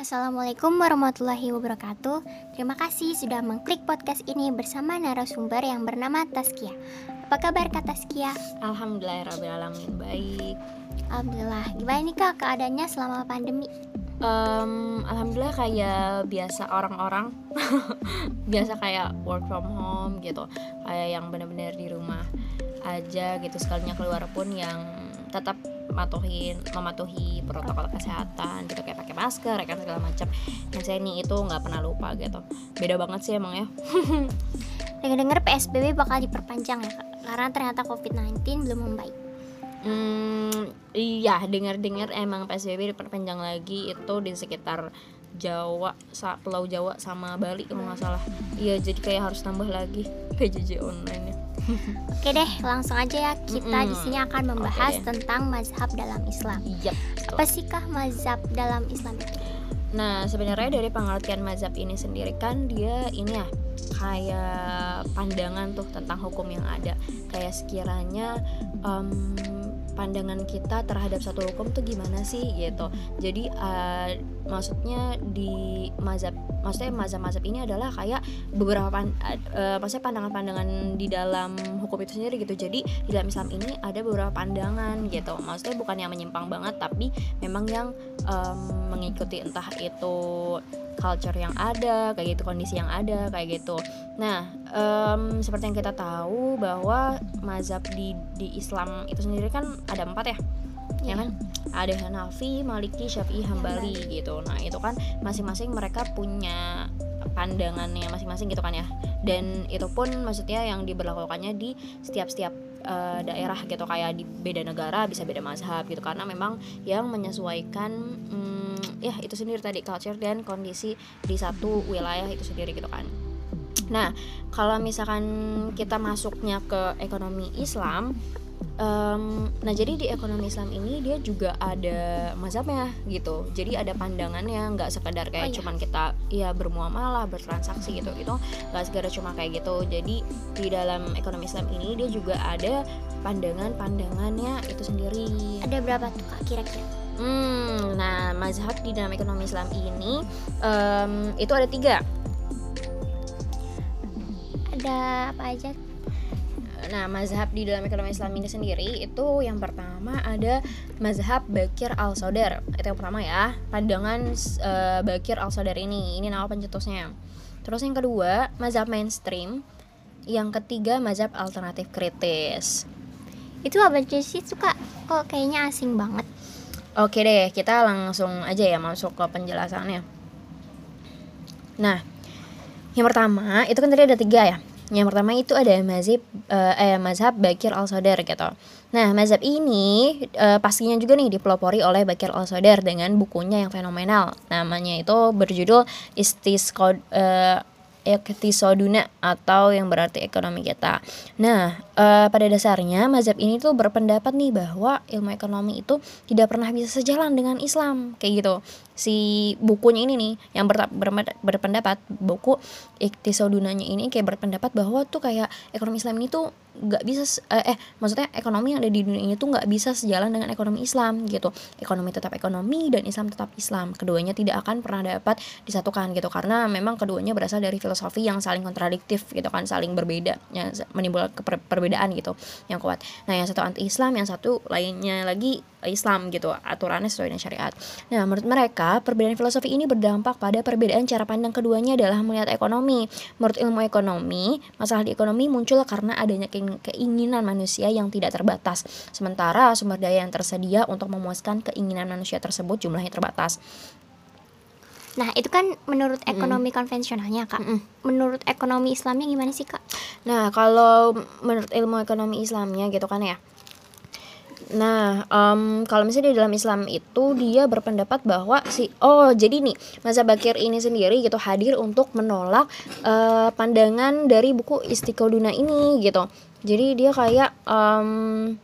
Assalamualaikum warahmatullahi wabarakatuh. Terima kasih sudah mengklik podcast ini bersama narasumber yang bernama Taskia. Apa kabar Kak Taskia? Alhamdulillahirrahmanirrahim baik. Alhamdulillah. Gimana nih Kak keadaannya selama pandemi? Um, Alhamdulillah kayak biasa orang-orang, biasa kayak work from home gitu, kayak yang benar-benar di rumah aja gitu sekalinya keluar pun yang tetap mematuhi mematuhi protokol kesehatan gitu kayak pakai masker ya kan segala macam yang saya ini itu nggak pernah lupa gitu beda banget sih emang ya Dengar-dengar PSBB bakal diperpanjang ya? Karena ternyata COVID-19 belum membaik. hmm, iya dengar-dengar emang PSBB diperpanjang lagi itu di sekitar Jawa, Pulau Jawa sama Bali kalau nggak salah. Iya, jadi kayak harus tambah lagi PJJ online ya. Oke deh, langsung aja ya. Kita di Mm-mm. sini akan membahas deh. tentang mazhab dalam Islam. Iya. Apa sih kah mazhab dalam Islam itu? Nah, sebenarnya dari pengertian mazhab ini sendiri kan dia ini ya kayak pandangan tuh tentang hukum yang ada. Kayak sekiranya em, pandangan kita terhadap satu hukum tuh gimana sih gitu. Jadi eh, maksudnya di mazhab maksudnya mazhab-mazhab ini adalah kayak beberapa pan, eh, maksudnya pandangan-pandangan di dalam hukum itu sendiri gitu. Jadi di dalam Islam ini ada beberapa pandangan gitu. Maksudnya bukan yang menyimpang banget tapi memang yang em, mengikuti entah itu culture yang ada kayak gitu kondisi yang ada kayak gitu nah em, seperti yang kita tahu bahwa mazhab di di Islam itu sendiri kan ada empat ya ya kan ada Hanafi, Maliki, Syafi'i, Hambali gitu. Nah, itu kan masing-masing mereka punya pandangannya masing-masing gitu kan ya. Dan itu pun maksudnya yang diberlakukannya di setiap-setiap eh, daerah gitu kayak di beda negara bisa beda mazhab gitu karena memang yang menyesuaikan mm, ya itu sendiri tadi culture dan kondisi di satu wilayah itu sendiri gitu kan. Nah, kalau misalkan kita masuknya ke ekonomi Islam, em, nah jadi di ekonomi Islam ini dia juga ada mazhabnya gitu. Jadi ada pandangannya, nggak sekedar kayak Oh, iya. cuman kita ya bermuamalah, bertransaksi gitu. Itu nggak sekedar cuma kayak gitu. Jadi di dalam ekonomi Islam ini dia juga ada pandangan-pandangannya itu sendiri. Ada berapa tuh Kak kira-kira? Hmm, nah mazhab di dalam ekonomi Islam ini em, itu ada tiga. Ada apa aja? Nah, mazhab di dalam ekonomi Islam ini sendiri itu yang pertama ada mazhab Bakir al Sodar. Itu yang pertama ya, pandangan eh, Bakir al Sodar ini. Ini nama pencetusnya. Terus yang kedua, mazhab mainstream. Yang ketiga, mazhab alternatif kritis. Itu apa sih tuh Kak? Kok kayaknya asing banget? Oke deh, kita langsung aja ya masuk ke penjelasannya. Nah, yang pertama itu kan tadi ada tiga ya. Yang pertama itu ada mazhab eh, eh, mazhab Bakir al Sodar gitu. Nah, mazhab ini eh, pastinya juga nih dipelopori oleh Bakir al Sodar dengan bukunya yang fenomenal. Namanya itu berjudul Istisqod eh, Iktisoduna atau yang berarti ekonomi kita. Nah, eh, pada dasarnya mazhab ini tuh berpendapat nih bahwa ilmu ekonomi itu tidak pernah bisa sejalan dengan Islam kayak gitu. Si bukunya ini nih yang ber- ber- berpendapat buku Iktisodunanya ini kayak berpendapat bahwa tuh kayak ekonomi Islam ini tuh nggak bisa eh, eh maksudnya ekonomi yang ada di dunia ini tuh nggak bisa sejalan dengan ekonomi Islam gitu. Ekonomi tetap ekonomi dan Islam tetap Islam. Keduanya tidak akan pernah dapat disatukan gitu karena memang keduanya berasal dari filosofi yang saling kontradiktif gitu kan, saling berbeda yang menimbulkan perbedaan gitu yang kuat. Nah, yang satu anti Islam, yang satu lainnya lagi Islam gitu, aturannya sesuai dengan syariat. Nah, menurut mereka, perbedaan filosofi ini berdampak pada perbedaan cara pandang keduanya adalah melihat ekonomi. Menurut ilmu ekonomi, masalah di ekonomi muncul karena adanya keing- keinginan manusia yang tidak terbatas. Sementara sumber daya yang tersedia untuk memuaskan keinginan manusia tersebut jumlahnya terbatas. Nah, itu kan menurut ekonomi konvensionalnya, Kak. Mm-mm. Menurut ekonomi Islamnya gimana sih, Kak? Nah, kalau menurut ilmu ekonomi Islamnya gitu kan ya. Nah, em, kalau misalnya di dalam Islam itu dia berpendapat bahwa si oh jadi nih mazhab Bakir ini sendiri gitu hadir untuk menolak eh, pandangan dari buku Istiqoduna ini gitu. Jadi dia kayak em,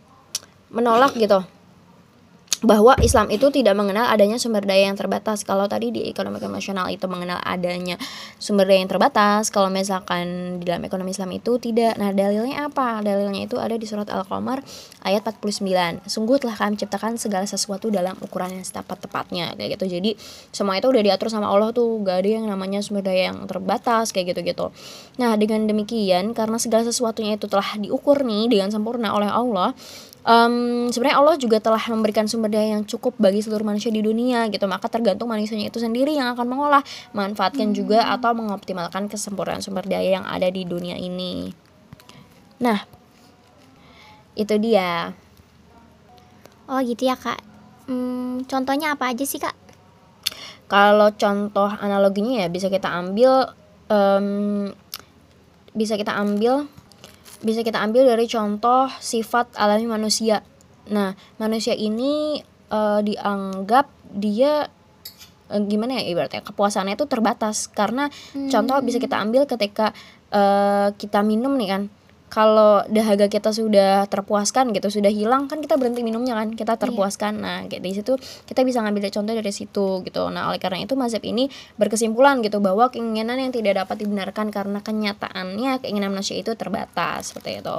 menolak gitu bahwa Islam itu tidak mengenal adanya sumber daya yang terbatas. Kalau tadi di ekonomi konvensional itu mengenal adanya sumber daya yang terbatas, kalau misalkan di dalam ekonomi Islam itu tidak. Nah, dalilnya apa? Dalilnya itu ada di surat Al-Qamar ayat 49. Sungguh telah kami ciptakan segala sesuatu dalam ukuran yang tepat-tepatnya kayak gitu. Jadi, semua itu udah diatur sama Allah tuh, gak ada yang namanya sumber daya yang terbatas kayak gitu-gitu. Nah, dengan demikian karena segala sesuatunya itu telah diukur nih dengan sempurna oleh Allah, um, sebenarnya Allah juga telah memberikan sumber daya yang cukup bagi seluruh manusia di dunia gitu. Maka tergantung manusianya itu sendiri yang akan mengolah manfaatkan hmm. juga atau mengoptimalkan kesempurnaan sumber daya yang ada di dunia ini. Nah itu dia. Oh gitu ya kak. Hmm, contohnya apa aja sih kak? Kalau contoh analoginya ya bisa kita ambil um, bisa kita ambil bisa kita ambil dari contoh sifat alami manusia. Nah, manusia ini uh, dianggap dia uh, gimana ya ibaratnya kepuasannya itu terbatas karena hmm. contoh bisa kita ambil ketika uh, kita minum nih kan kalau dahaga kita sudah terpuaskan gitu sudah hilang kan kita berhenti minumnya kan kita iya. terpuaskan yeah. nah kayak di situ kita bisa ngambil contoh dari situ gitu nah oleh karena itu mazhab ini berkesimpulan gitu bahwa keinginan yang tidak dapat dibenarkan karena kenyataannya keinginan manusia itu terbatas seperti itu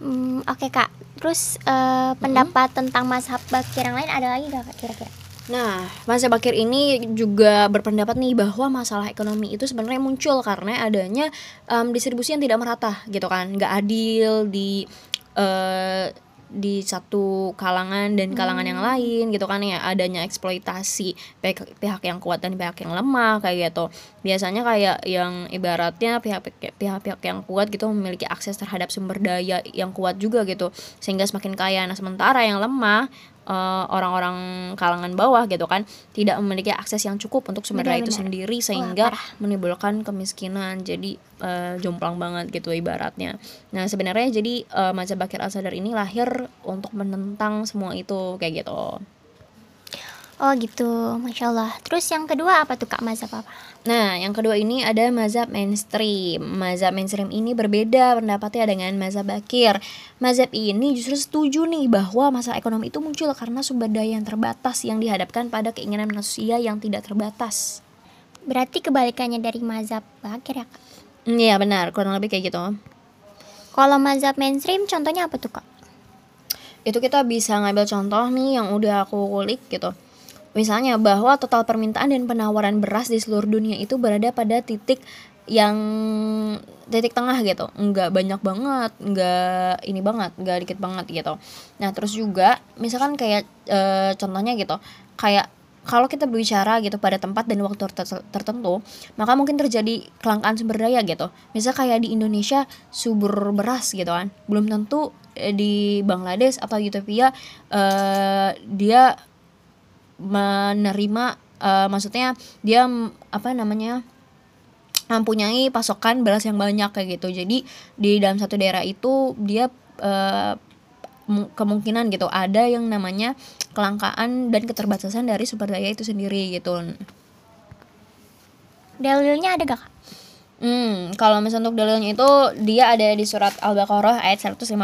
hmm, oke okay, kak terus uh, pendapat hmm? tentang mazhab bakir yang lain ada lagi gak kak kira-kira Nah, Mas Bakir ini juga berpendapat nih bahwa masalah ekonomi itu sebenarnya muncul karena adanya um, distribusi yang tidak merata gitu kan, nggak adil di uh, di satu kalangan dan kalangan hmm. yang lain gitu kan ya. Adanya eksploitasi pihak pihak yang kuat dan pihak yang lemah kayak gitu. Biasanya kayak yang ibaratnya pihak pihak pihak yang kuat gitu memiliki akses terhadap sumber daya yang kuat juga gitu. Sehingga semakin kaya. Nah sementara yang lemah eh, orang-orang kalangan bawah gitu kan tidak memiliki akses yang cukup untuk sumber daya itu sendiri sehingga Wah, menimbulkan kemiskinan. Jadi uh, jomplang banget gitu ibaratnya. Nah sebenarnya jadi uh, mazhab Bakir Al Sadar ini lahir untuk menentang semua itu kayak gitu Oh gitu, masya Allah. Terus yang kedua apa tuh kak mazhab apa? Nah, yang kedua ini ada mazhab mainstream. Mazhab mainstream ini berbeda pendapatnya dengan mazhab bakir. Mazhab ini justru setuju nih bahwa masalah ekonomi itu muncul karena sumber daya yang terbatas yang dihadapkan pada keinginan manusia yang tidak terbatas. Berarti kebalikannya dari mazhab bakir ya kak? Iya benar, kurang lebih kayak gitu. Kalau mazhab mainstream contohnya apa tuh kak? Itu kita bisa ngambil contoh nih yang udah aku kulik gitu Misalnya bahwa total permintaan dan penawaran beras di seluruh dunia itu berada pada titik yang titik tengah gitu. Nggak banyak banget nggak ini banget nggak dikit banget gitu. Nah terus juga misalkan kayak e, contohnya gitu kayak kalau kita berbicara gitu pada tempat dan waktu tertentu maka mungkin terjadi kelangkaan sumber daya gitu. Misal kayak di Indonesia subur beras gitu kan. Belum tentu eh, di Bangladesh atau Ethiopia uh, dia menerima uh, maksudnya dia apa namanya mempunyai pasokan beras yang banyak kayak gitu. Jadi di dalam satu daerah itu dia uh, kemungkinan gitu ada yang namanya kelangkaan dan keterbatasan dari sumber daya itu sendiri gitu. Dalilnya ada gak Hmm, kalau misalnya untuk dalilnya itu dia ada di surat Al-Baqarah ayat 155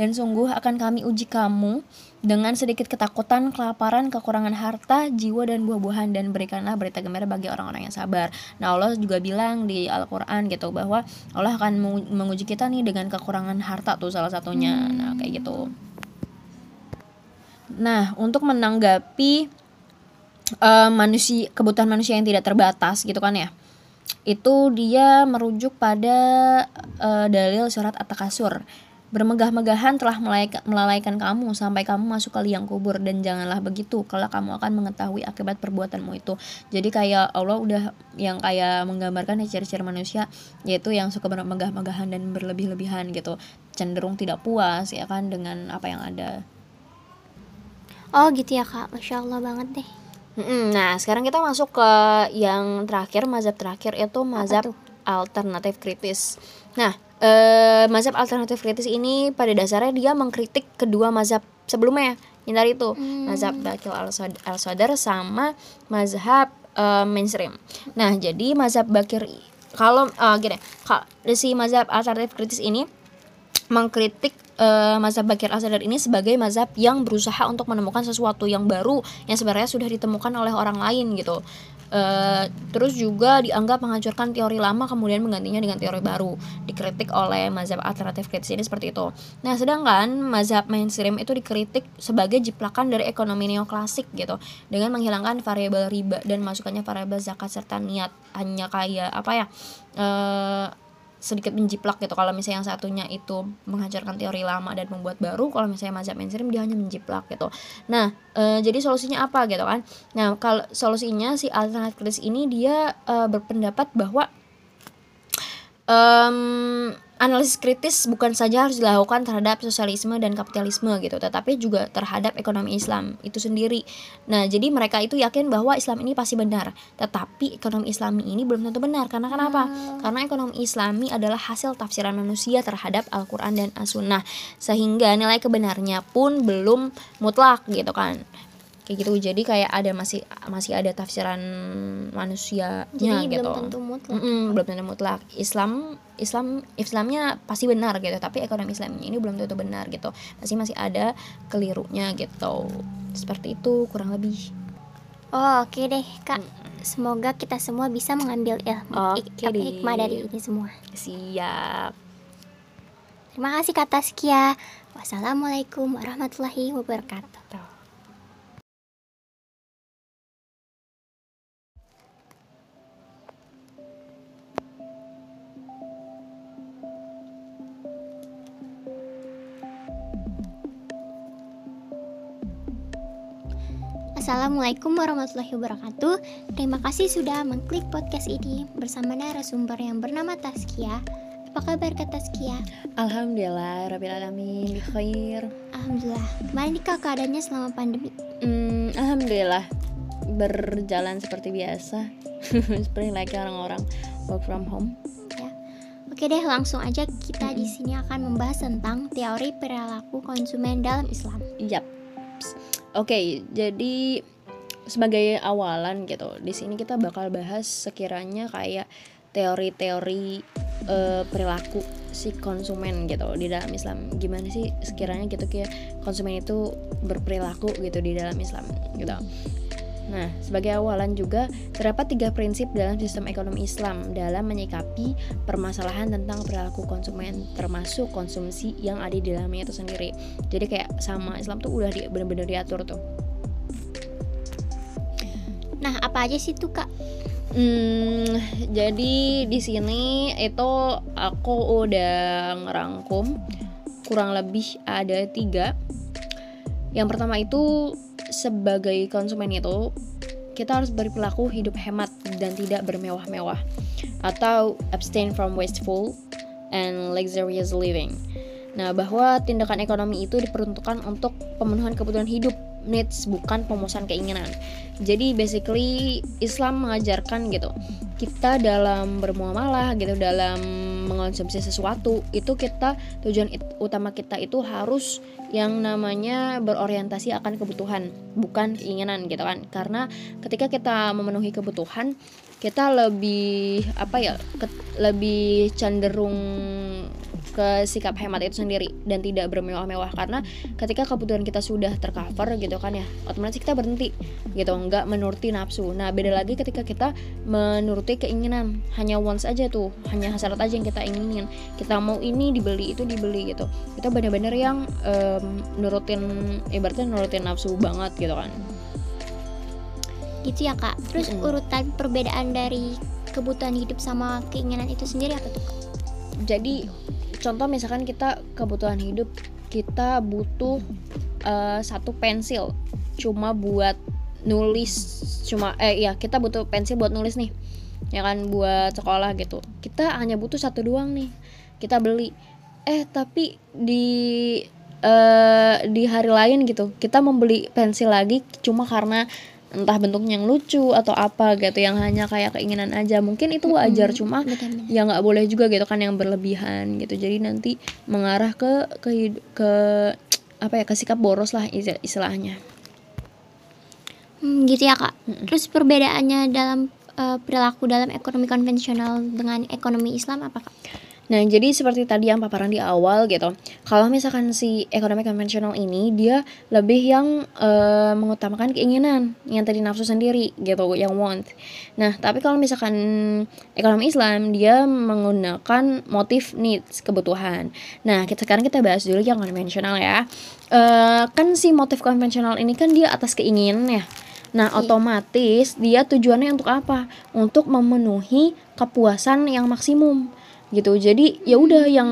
dan sungguh akan kami uji kamu dengan sedikit ketakutan, kelaparan, kekurangan harta, jiwa dan buah-buahan dan berikanlah berita gembira bagi orang-orang yang sabar. Nah, Allah juga bilang di Al-Qur'an gitu bahwa Allah akan menguji kita nih dengan kekurangan harta tuh salah satunya. Hmm. Nah, kayak gitu. Nah, untuk menanggapi uh, manusia kebutuhan manusia yang tidak terbatas gitu kan ya itu dia merujuk pada uh, dalil surat At-Takasur. Bermegah-megahan telah melalaikan kamu sampai kamu masuk ke liang kubur dan janganlah begitu kalau kamu akan mengetahui akibat perbuatanmu itu. Jadi kayak Allah udah yang kayak menggambarkan ciri-ciri manusia yaitu yang suka bermegah-megahan dan berlebih-lebihan gitu. Cenderung tidak puas ya kan dengan apa yang ada. Oh gitu ya kak, Masya Allah banget deh Nah, sekarang kita masuk ke yang terakhir, mazhab terakhir itu mazhab alternatif kritis. Nah, eh, mazhab alternatif kritis ini pada dasarnya dia mengkritik kedua mazhab sebelumnya yang tadi itu hmm. mazhab Bakil al-Sadar sama mazhab eh, mainstream. Nah, jadi mazhab Bakir kalau uh, gini, si mazhab alternatif kritis ini mengkritik uh, mazhab Bakir Asadar ini sebagai mazhab yang berusaha untuk menemukan sesuatu yang baru yang sebenarnya sudah ditemukan oleh orang lain gitu. Uh, terus juga dianggap menghancurkan teori lama kemudian menggantinya dengan teori baru. Dikritik oleh mazhab alternatif kritis ini seperti itu. Nah sedangkan mazhab mainstream itu dikritik sebagai jiplakan dari ekonomi neoklasik gitu. Dengan menghilangkan variabel riba dan masukannya variabel zakat serta niat. Hanya kayak apa ya uh, sedikit menjiplak gitu. Kalau misalnya yang satunya itu menghancurkan teori lama dan membuat baru kalau misalnya mazhab mainstream dia hanya menjiplak gitu. Nah e, jadi solusinya apa gitu kan? Nah kalau solusinya si alternatif ini dia e, berpendapat bahwa um, analisis kritis bukan saja harus dilakukan terhadap sosialisme dan kapitalisme gitu, tetapi juga terhadap ekonomi Islam itu sendiri. Nah, jadi mereka itu yakin bahwa Islam ini pasti benar, tetapi ekonomi Islami ini belum tentu benar. Karena kenapa? Hmm. Karena ekonomi Islami adalah hasil tafsiran manusia terhadap Al-Qur'an dan As-Sunnah, sehingga nilai kebenarnya pun belum mutlak gitu kan kayak gitu. Jadi kayak ada masih masih ada tafsiran manusianya jadi gitu belum tentu mutlak. Mm -mm, belum tentu mutlak. Islam Islam Islamnya pasti benar gitu tapi ekonomi Islamnya ini belum tentu benar gitu. Masih masih ada kelirunya gitu. Seperti itu kurang lebih. Oh oke okay deh kak. Semoga kita semua bisa mengambil ilmu okay hikmah dari ini semua. Siap. Terima kasih kak Taskia. Wassalamualaikum warahmatullahi wabarakatuh Assalamualaikum warahmatullahi wabarakatuh Terima kasih sudah mengklik podcast ini bersama narasumber yang bernama Taskia Apa kabar Kak Taskia? Alhamdulillah, Rabbil Alamin, khair Alhamdulillah, gimana nih Kak keadaannya selama pandemi? Hmm, Alhamdulillah, berjalan seperti biasa Seperti like orang-orang work from home ya. Oke deh, langsung aja kita di sini akan membahas tentang teori perilaku konsumen dalam Islam. Yap. Oke, okay, jadi sebagai awalan gitu, di sini kita bakal bahas sekiranya kayak teori-teori uh, perilaku si konsumen gitu di dalam Islam. Gimana sih sekiranya gitu kayak konsumen itu berperilaku gitu di dalam Islam gitu. Nah, sebagai awalan juga terdapat tiga prinsip dalam sistem ekonomi Islam dalam menyikapi permasalahan tentang perilaku konsumen, termasuk konsumsi yang ada di dalamnya itu sendiri. Jadi kayak sama Islam tuh udah di, bener-bener diatur tuh. Nah, apa aja sih tuh kak? Hmm, jadi di sini itu aku udah ngerangkum kurang lebih ada tiga. Yang pertama itu sebagai konsumen itu kita harus berperilaku hidup hemat dan tidak bermewah-mewah atau abstain from wasteful and luxurious living. Nah, bahwa tindakan ekonomi itu diperuntukkan untuk pemenuhan kebutuhan hidup needs bukan pemuasan keinginan. Jadi basically Islam mengajarkan gitu. Kita dalam bermuamalah gitu dalam mengonsumsi sesuatu itu kita tujuan utama kita itu harus yang namanya berorientasi akan kebutuhan bukan keinginan gitu kan karena ketika kita memenuhi kebutuhan kita lebih apa ya ke, lebih cenderung ke sikap hemat itu sendiri dan tidak bermewah-mewah. Karena ketika kebutuhan kita sudah tercover gitu kan ya otomatis kita berhenti gitu nggak menuruti nafsu. Nah beda lagi ketika kita menuruti keinginan. Hanya once aja tuh hanya hasrat aja yang kita inginin. Kita mau ini dibeli itu dibeli gitu. Kita benar-benar yang um, nurutin ibaratnya nurutin nafsu banget gitu kan. Gitu ya kak. Terus mm -hmm. urutan perbedaan dari kebutuhan hidup sama keinginan itu sendiri apa tuh jadi contoh misalkan kita kebutuhan hidup kita butuh uh, satu pensil cuma buat nulis cuma eh ya kita butuh pensil buat nulis nih ya kan buat sekolah gitu. Kita hanya butuh satu doang nih kita beli. Eh tapi di uh, di hari lain gitu kita membeli pensil lagi cuma karena entah bentuknya yang lucu atau apa gitu yang hanya kayak keinginan aja. Mungkin itu wajar hmm, cuma betul. ya nggak boleh juga gitu kan yang berlebihan gitu. Jadi nanti mengarah ke ke ke apa ya ke sikap boros lah istilahnya. Hmm, gitu ya kak. Hmm. terus perbedaannya dalam uh, perilaku dalam ekonomi konvensional dengan ekonomi Islam apa kak Nah, jadi seperti tadi yang paparan di awal gitu. Kalau misalkan si ekonomi konvensional ini dia lebih yang uh, mengutamakan keinginan, yang tadi nafsu sendiri gitu, yang want. Nah, tapi kalau misalkan ekonomi Islam dia menggunakan motif needs, kebutuhan. Nah, kita sekarang kita bahas dulu yang konvensional ya. Uh, kan si motif konvensional ini kan dia atas keinginan ya. Nah, iya. otomatis dia tujuannya untuk apa? Untuk memenuhi kepuasan yang maksimum gitu. Jadi ya udah yang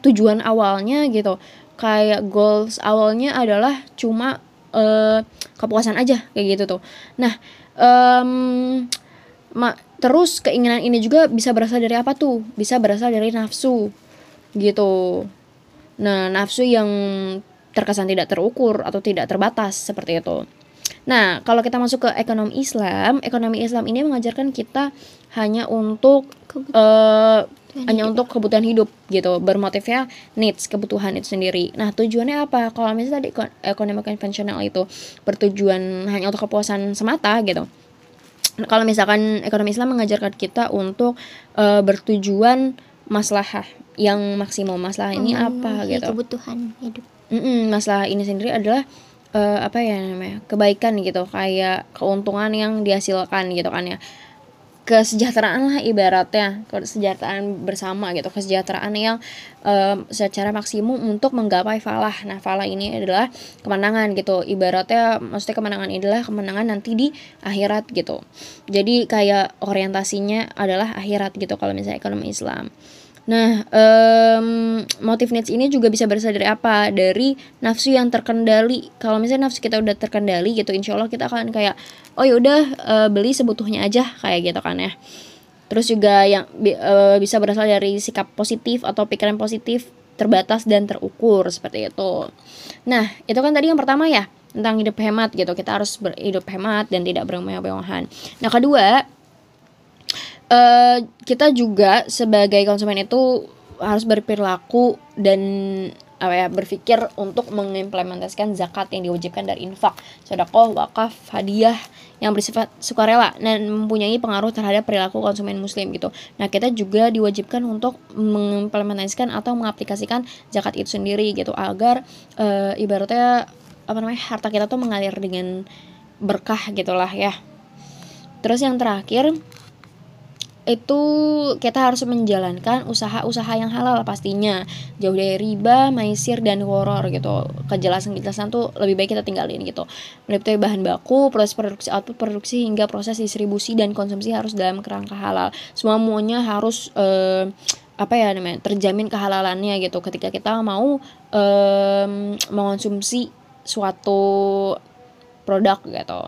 tujuan awalnya gitu. Kayak goals awalnya adalah cuma uh, kepuasan aja kayak gitu tuh. Nah um, ma terus keinginan ini juga bisa berasal dari apa tuh? Bisa berasal dari nafsu gitu. Nah nafsu yang terkesan tidak terukur atau tidak terbatas seperti itu. Nah, kalau kita masuk ke ekonomi Islam, ekonomi Islam ini mengajarkan kita hanya untuk uh, hanya untuk kebutuhan hidup gitu. Bermotifnya needs kebutuhan itu sendiri. Nah tujuannya apa? Kalau misalnya tadi ekonomi konvensional itu bertujuan hanya untuk kepuasan semata gitu. Kalau misalkan ekonomi Islam mengajarkan kita untuk uh, bertujuan masalah yang maksimum. Masalah ini apa gitu. kebutuhan hidup. Mm -mm, masalah ini sendiri adalah uh, apa ya namanya kebaikan gitu. Kayak keuntungan yang dihasilkan gitu kan ya kesejahteraan lah ibaratnya. Kesejahteraan bersama gitu. Kesejahteraan yang um, secara maksimum untuk menggapai falah. Nah falah ini adalah kemenangan gitu. Ibaratnya maksudnya kemenangan ini adalah kemenangan nanti di akhirat gitu. Jadi kayak orientasinya adalah akhirat gitu kalau misalnya ekonomi Islam Nah, um, motif needs ini juga bisa berasal dari apa? Dari nafsu yang terkendali. Kalau misalnya nafsu kita udah terkendali gitu, insya Allah kita akan kayak, oh yaudah uh, beli sebutuhnya aja kayak gitu kan ya. Terus juga yang uh, bisa berasal dari sikap positif atau pikiran positif terbatas dan terukur seperti itu. Nah, itu kan tadi yang pertama ya tentang hidup hemat gitu. Kita harus berhidup hemat dan tidak bermewah-mewahan. Nah, kedua uh, kita juga sebagai konsumen itu harus berperilaku dan apa ya berpikir untuk mengimplementasikan zakat yang diwajibkan dari infak, sedekah, wakaf, hadiah yang bersifat sukarela dan mempunyai pengaruh terhadap perilaku konsumen muslim gitu. Nah, kita juga diwajibkan untuk mengimplementasikan atau mengaplikasikan zakat itu sendiri gitu agar e, ibaratnya apa namanya harta kita tuh mengalir dengan berkah gitulah ya. Terus yang terakhir itu kita harus menjalankan usaha-usaha yang halal pastinya. Jauh dari riba, maisir dan horor gitu. Kejelasan-kejelasan tuh lebih baik kita tinggalin gitu. Meliputi bahan baku, proses produksi output produksi hingga proses distribusi dan konsumsi harus dalam kerangka halal. Semuanya harus eh, apa ya namanya terjamin kehalalannya gitu. Ketika kita mau eh, mengonsumsi suatu produk gitu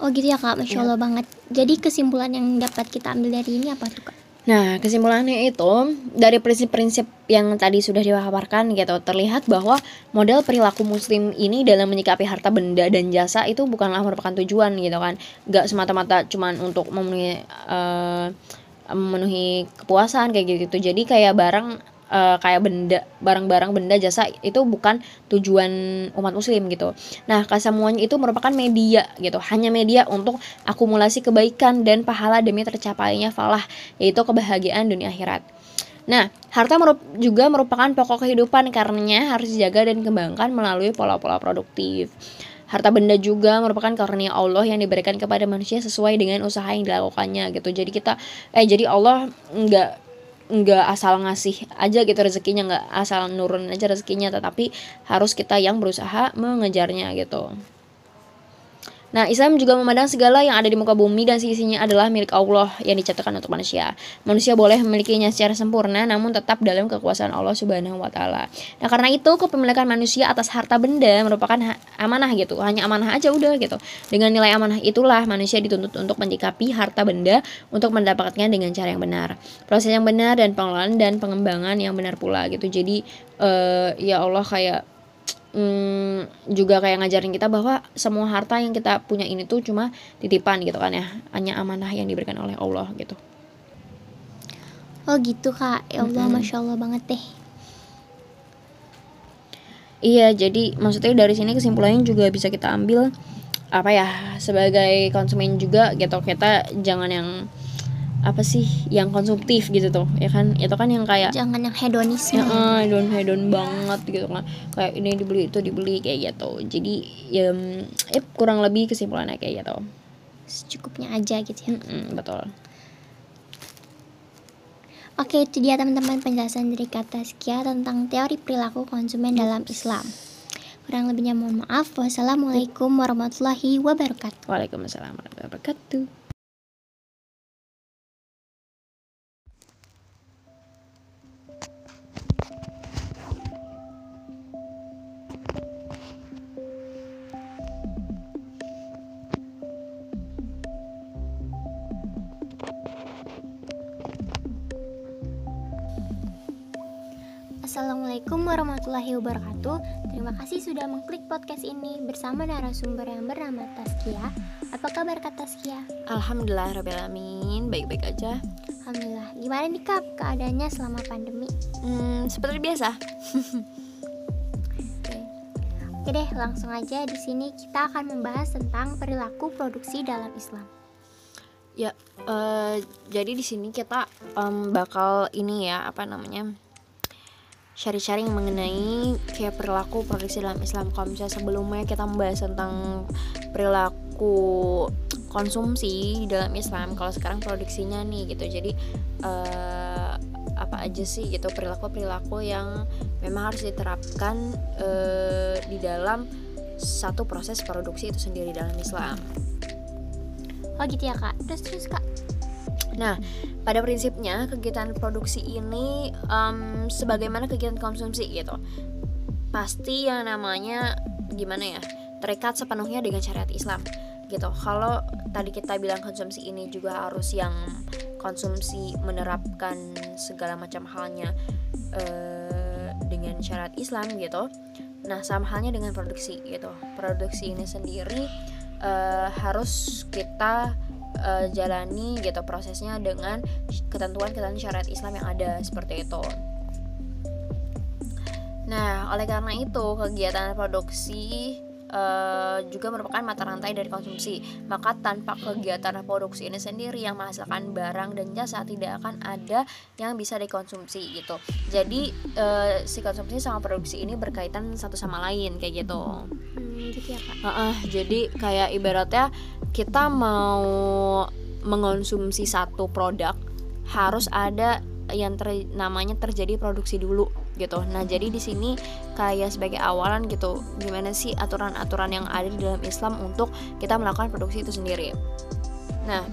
Oh gitu ya kak, masya iya. Allah ya. banget. Jadi kesimpulan yang dapat kita ambil dari ini apa tuh kak? Nah, kesimpulannya itu dari prinsip-prinsip yang tadi sudah diwaparkan gitu, terlihat bahwa model perilaku muslim ini dalam menyikapi harta benda dan jasa itu bukanlah merupakan tujuan gitu kan. Gak semata-mata cuman untuk memenuhi uh, memenuhi kepuasan kayak gitu. Jadi kayak barang uh, kayak benda barang-barang benda jasa itu bukan tujuan umat muslim gitu nah kesemuanya itu merupakan media gitu hanya media untuk akumulasi kebaikan dan pahala demi tercapainya falah yaitu kebahagiaan dunia akhirat Nah, harta merup juga merupakan pokok kehidupan karenanya harus dijaga dan dikembangkan melalui pola-pola produktif. Harta benda juga merupakan karunia Allah yang diberikan kepada manusia sesuai dengan usaha yang dilakukannya gitu. Jadi kita eh jadi Allah nggak nggak asal ngasih aja gitu rezekinya nggak asal nurun aja rezekinya tetapi harus kita yang berusaha mengejarnya gitu Nah, Islam juga memandang segala yang ada di muka bumi dan sisinya adalah milik Allah yang diciptakan untuk manusia. Manusia boleh memilikinya secara sempurna namun tetap dalam kekuasaan Allah Subhanahu wa taala. Nah, karena itu kepemilikan manusia atas harta benda merupakan amanah gitu. Hanya amanah aja udah gitu. Dengan nilai amanah itulah manusia dituntut untuk menyikapi harta benda untuk mendapatkannya dengan cara yang benar. Proses yang benar dan pengelolaan dan pengembangan yang benar pula gitu. Jadi uh, ya Allah kayak hmm, juga kayak ngajarin kita bahwa semua harta yang kita punya ini tuh cuma titipan gitu kan ya. Hanya amanah yang diberikan oleh Allah gitu. Oh gitu kak. Ya Allah hmm. masya Allah banget deh. Iya jadi maksudnya dari sini kesimpulannya juga bisa kita ambil apa ya sebagai konsumen juga gitu. Kita jangan yang apa sih yang konsumtif gitu tuh ya kan? Itu kan yang kayak jangan yang hedonisme ya ah, hedon hedon banget gitu kan. Kayak ini dibeli itu dibeli kayak gitu. Jadi ya, mm, ya kurang lebih kesimpulannya kayak gitu. Secukupnya aja gitu ya. Mm-mm, betul. Oke, itu dia teman-teman penjelasan dari kata Skia tentang teori perilaku konsumen dalam Islam. Kurang lebihnya mohon maaf. Wassalamualaikum warahmatullahi wabarakatuh. Waalaikumsalam warahmatullahi wabarakatuh Assalamualaikum warahmatullahi wabarakatuh. Terima kasih sudah mengklik podcast ini bersama narasumber yang bernama Taskia. Apa kabar Kak Taskia? Alhamdulillah Rabbil Alamin baik-baik aja Alhamdulillah. Gimana nih Kak keadaannya selama pandemi? hmm, seperti biasa Oke. Oke deh, langsung aja di sini kita akan membahas tentang perilaku produksi dalam Islam. Ya, eh, jadi di sini kita em, bakal ini ya apa namanya sharing-sharing mengenai kayak perilaku produksi dalam Islam. Kalau misalnya sebelumnya kita membahas tentang perilaku konsumsi dalam Islam, kalau sekarang produksinya nih gitu. Jadi eh, apa aja sih gitu perilaku-perilaku yang memang harus diterapkan eh, di dalam satu proses produksi itu sendiri dalam Islam. Oh gitu ya Kak. Terus terus Kak. Nah, pada prinsipnya kegiatan produksi ini em, sebagaimana kegiatan konsumsi gitu. Pasti yang namanya gimana ya? terikat sepenuhnya dengan syariat Islam gitu. Kalau tadi kita bilang konsumsi ini juga harus yang konsumsi menerapkan segala macam halnya eh, dengan syariat Islam gitu. Nah, sama halnya dengan produksi gitu. Produksi ini sendiri eh, harus kita eh, jalani gitu prosesnya dengan ketentuan-ketentuan syariat Islam yang ada seperti itu. Nah, oleh karena itu kegiatan produksi eh, juga merupakan mata rantai dari konsumsi. Maka tanpa kegiatan produksi ini sendiri yang menghasilkan barang dan jasa tidak akan ada yang bisa dikonsumsi gitu. Jadi eh, si konsumsi sama produksi ini berkaitan satu sama lain kayak gitu. Hmm, gitu ya Kak. Heeh, jadi kayak ibaratnya kita mau mengonsumsi satu produk harus ada yang ter- namanya terjadi produksi dulu gitu. Nah, jadi di sini kayak sebagai awalan gitu, gimana sih aturan-aturan yang ada di dalam Islam untuk kita melakukan produksi itu sendiri. Nah,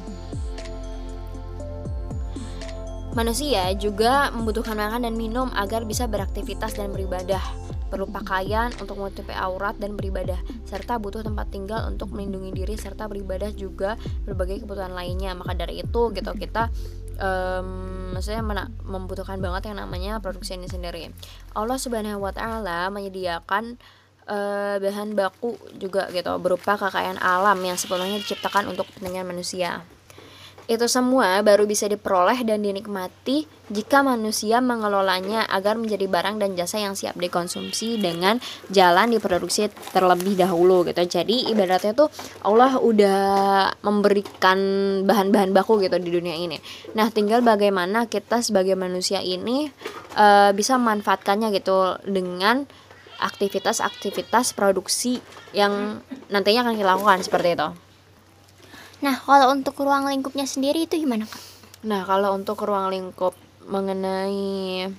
manusia juga membutuhkan makan dan minum agar bisa beraktivitas dan beribadah perlu pakaian untuk menutupi aurat dan beribadah, serta butuh tempat tinggal untuk melindungi diri serta beribadah juga berbagai kebutuhan lainnya. Maka dari itu gitu kita em, maksudnya mena- membutuhkan banget yang namanya produksi ini sendiri. Allah Subhanahu wa taala menyediakan eh, bahan baku juga gitu berupa kekayaan alam yang sepenuhnya diciptakan untuk kepentingan manusia. Itu semua baru bisa diperoleh dan dinikmati jika manusia mengelolanya agar menjadi barang dan jasa yang siap dikonsumsi dengan jalan diproduksi terlebih dahulu gitu. Jadi ibaratnya tuh Allah udah memberikan bahan-bahan baku gitu di dunia ini. Nah, tinggal bagaimana kita sebagai manusia ini eh, bisa memanfaatkannya gitu dengan aktivitas-aktivitas produksi yang nantinya akan kita lakukan seperti itu. Nah, kalau untuk ruang lingkupnya sendiri itu gimana Kak? Nah, kalau untuk ruang lingkup mengenai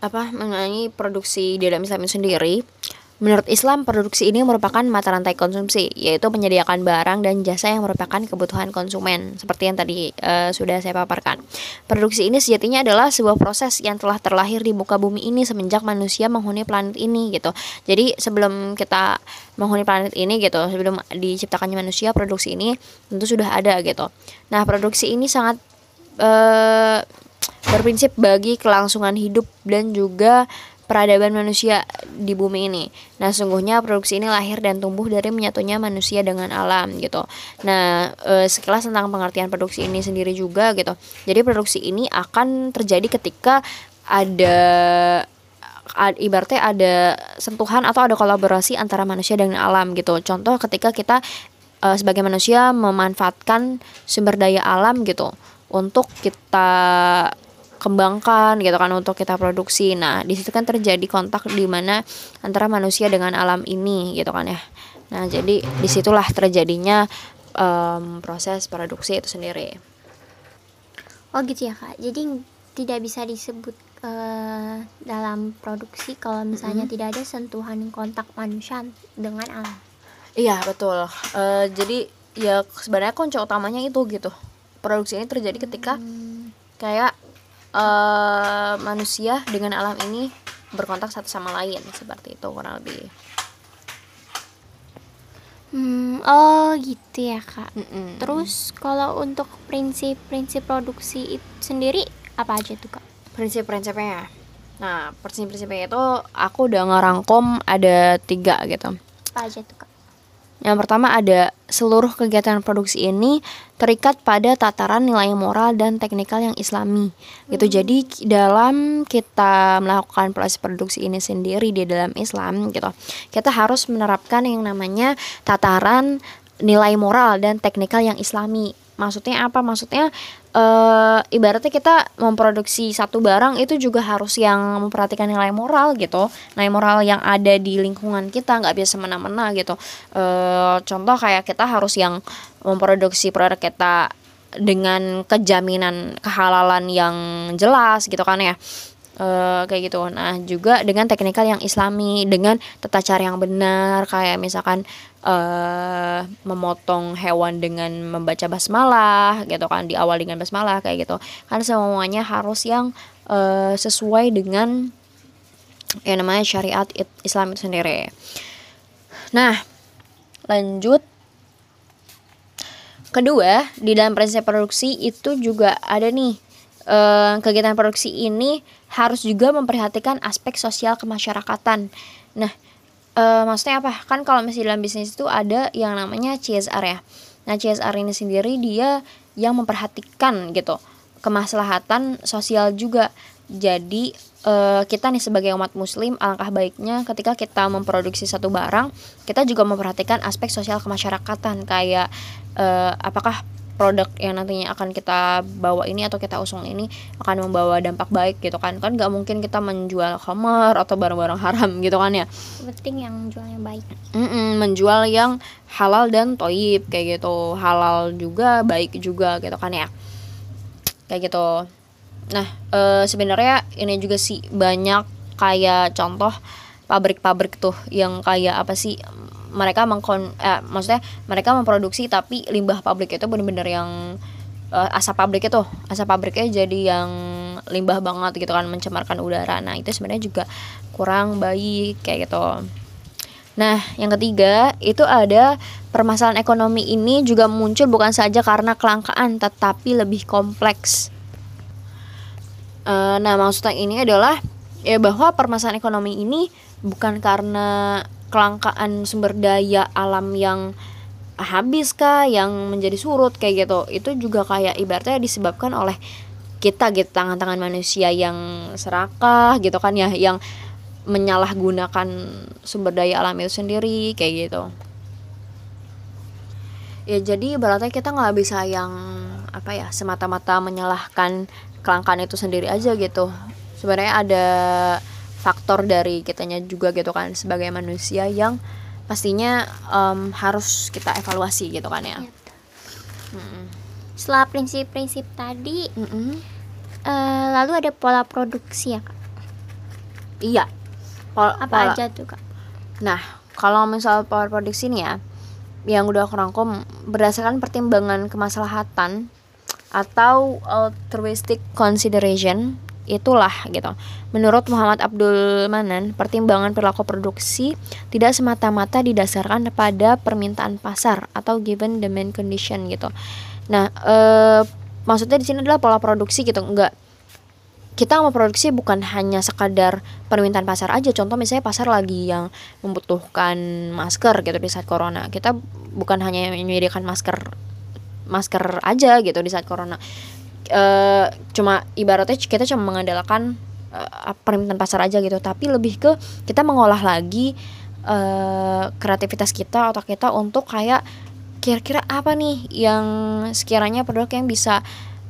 apa mengenai produksi di dalam Islam sendiri, menurut Islam produksi ini merupakan mata rantai konsumsi, yaitu menyediakan barang dan jasa yang merupakan kebutuhan konsumen, seperti yang tadi eh, sudah saya paparkan. Produksi ini sejatinya adalah sebuah proses yang telah terlahir di muka bumi ini semenjak manusia menghuni planet ini gitu. Jadi sebelum kita menghuni planet ini gitu, sebelum diciptakannya manusia, produksi ini tentu sudah ada gitu. Nah, produksi ini sangat eh, berprinsip bagi kelangsungan hidup dan juga peradaban manusia di bumi ini. Nah, sungguhnya produksi ini lahir dan tumbuh dari menyatunya manusia dengan alam gitu. Nah, eh, sekilas tentang pengertian produksi ini sendiri juga gitu. Jadi produksi ini akan terjadi ketika ada ad- ibaratnya ada sentuhan atau ada kolaborasi antara manusia dengan alam gitu. Contoh ketika kita uh, sebagai manusia memanfaatkan sumber daya alam gitu untuk kita kembangkan gitu kan untuk kita produksi. Nah, di situ kan terjadi kontak di mana antara manusia dengan alam ini gitu kan ya. Nah, jadi di situlah terjadinya um, proses produksi itu sendiri. Oh gitu ya kak. Jadi tidak bisa disebut uh, dalam produksi kalau misalnya mm -hmm. tidak ada sentuhan kontak manusia dengan alam. Iya betul. Uh, jadi ya sebenarnya kunci utamanya itu gitu. Produksi ini terjadi ketika hmm. kayak uh, manusia dengan alam ini berkontak satu sama lain seperti itu kurang lebih. Hmm, oh gitu ya kak. Mm -mm. Terus kalau untuk prinsip-prinsip produksi itu sendiri apa aja tuh kak? Prinsip-prinsipnya. Nah, prinsip-prinsipnya itu aku udah ngerangkum ada tiga gitu. Apa aja tuh kak? Yang pertama ada seluruh kegiatan produksi ini terikat pada tataran nilai moral dan teknikal yang islami. Gitu. Hmm. Jadi dalam kita melakukan proses produksi ini sendiri di dalam Islam gitu. Kita harus menerapkan yang namanya tataran nilai moral dan teknikal yang islami. Maksudnya apa? Maksudnya uh, ibaratnya kita memproduksi satu barang itu juga harus yang memperhatikan nilai moral gitu. Nilai moral yang ada di lingkungan kita nggak biasa semena-mena gitu. Uh, contoh kayak kita harus yang memproduksi produk kita dengan kejaminan kehalalan yang jelas gitu kan ya uh, kayak gitu. Nah juga dengan teknikal yang Islami, dengan tata cara yang benar, kayak misalkan uh, memotong hewan dengan membaca basmalah gitu kan di awal dengan basmalah kayak gitu. Kan semuanya harus yang uh, sesuai dengan yang namanya syariat Islam itu sendiri. Nah lanjut. Kedua di dalam prinsip produksi itu juga ada nih uh, kegiatan produksi ini harus juga memperhatikan aspek sosial kemasyarakatan. Nah uh, maksudnya apa? Kan kalau misalnya dalam bisnis itu ada yang namanya CSR ya. Nah CSR ini sendiri dia yang memperhatikan gitu kemaslahatan sosial juga. Jadi uh, kita nih sebagai umat muslim alangkah baiknya ketika kita memproduksi satu barang kita juga memperhatikan aspek sosial kemasyarakatan. Kayak uh, apakah produk yang nantinya akan kita bawa ini atau kita usung ini akan membawa dampak baik gitu kan. Kan nggak mungkin kita menjual khamar atau barang-barang haram gitu kan ya. Penting yang jualnya baik. Mm -mm, menjual yang halal dan toyib kayak gitu. Halal juga baik juga gitu kan ya. Kayak gitu. Nah e, sebenarnya ini juga sih banyak kayak contoh pabrik-pabrik tuh yang kayak apa sih mereka mengkon eh, maksudnya mereka memproduksi tapi limbah pabrik itu benar-benar yang uh, asap pabrik itu. Asap pabriknya jadi yang limbah banget gitu kan mencemarkan udara. Nah itu sebenarnya juga kurang baik kayak gitu. Nah yang ketiga itu ada permasalahan ekonomi ini juga muncul bukan saja karena kelangkaan tetapi lebih kompleks. Uh, nah maksudnya ini adalah ya bahwa permasalahan ekonomi ini bukan karena kelangkaan sumber daya alam yang habis kah yang menjadi surut kayak gitu. Itu juga kayak ibaratnya disebabkan oleh kita gitu tangan-tangan manusia yang serakah gitu kan ya yang menyalahgunakan sumber daya alam itu sendiri kayak gitu. Ya jadi ibaratnya kita nggak bisa yang apa ya semata-mata menyalahkan kelangkaan itu sendiri aja gitu. Sebenarnya ada faktor dari kitanya juga gitu kan sebagai manusia yang pastinya um, harus kita evaluasi gitu kan ya. Hmm. Setelah prinsip-prinsip tadi, mm -mm. Uh, lalu ada pola produksi ya kak? Iya. Pol Apa pola. aja tuh kak? Nah, kalau misal pola produksi ini ya, yang udah aku rangkum berdasarkan pertimbangan kemaslahatan atau altruistic consideration itulah gitu. Menurut Muhammad Abdul Manan, pertimbangan perilaku produksi tidak semata-mata didasarkan pada permintaan pasar atau given demand condition gitu. Nah, e, maksudnya di sini adalah pola produksi gitu, enggak kita memproduksi bukan hanya sekadar permintaan pasar aja contoh misalnya pasar lagi yang membutuhkan masker gitu di saat corona kita bukan hanya menyediakan masker masker aja gitu di saat corona uh, cuma ibaratnya kita cuma mengandalkan uh, permintaan pasar aja gitu. Tapi lebih ke kita mengolah lagi uh, kreativitas kita otak kita untuk kayak kira-kira apa nih yang sekiranya produk yang bisa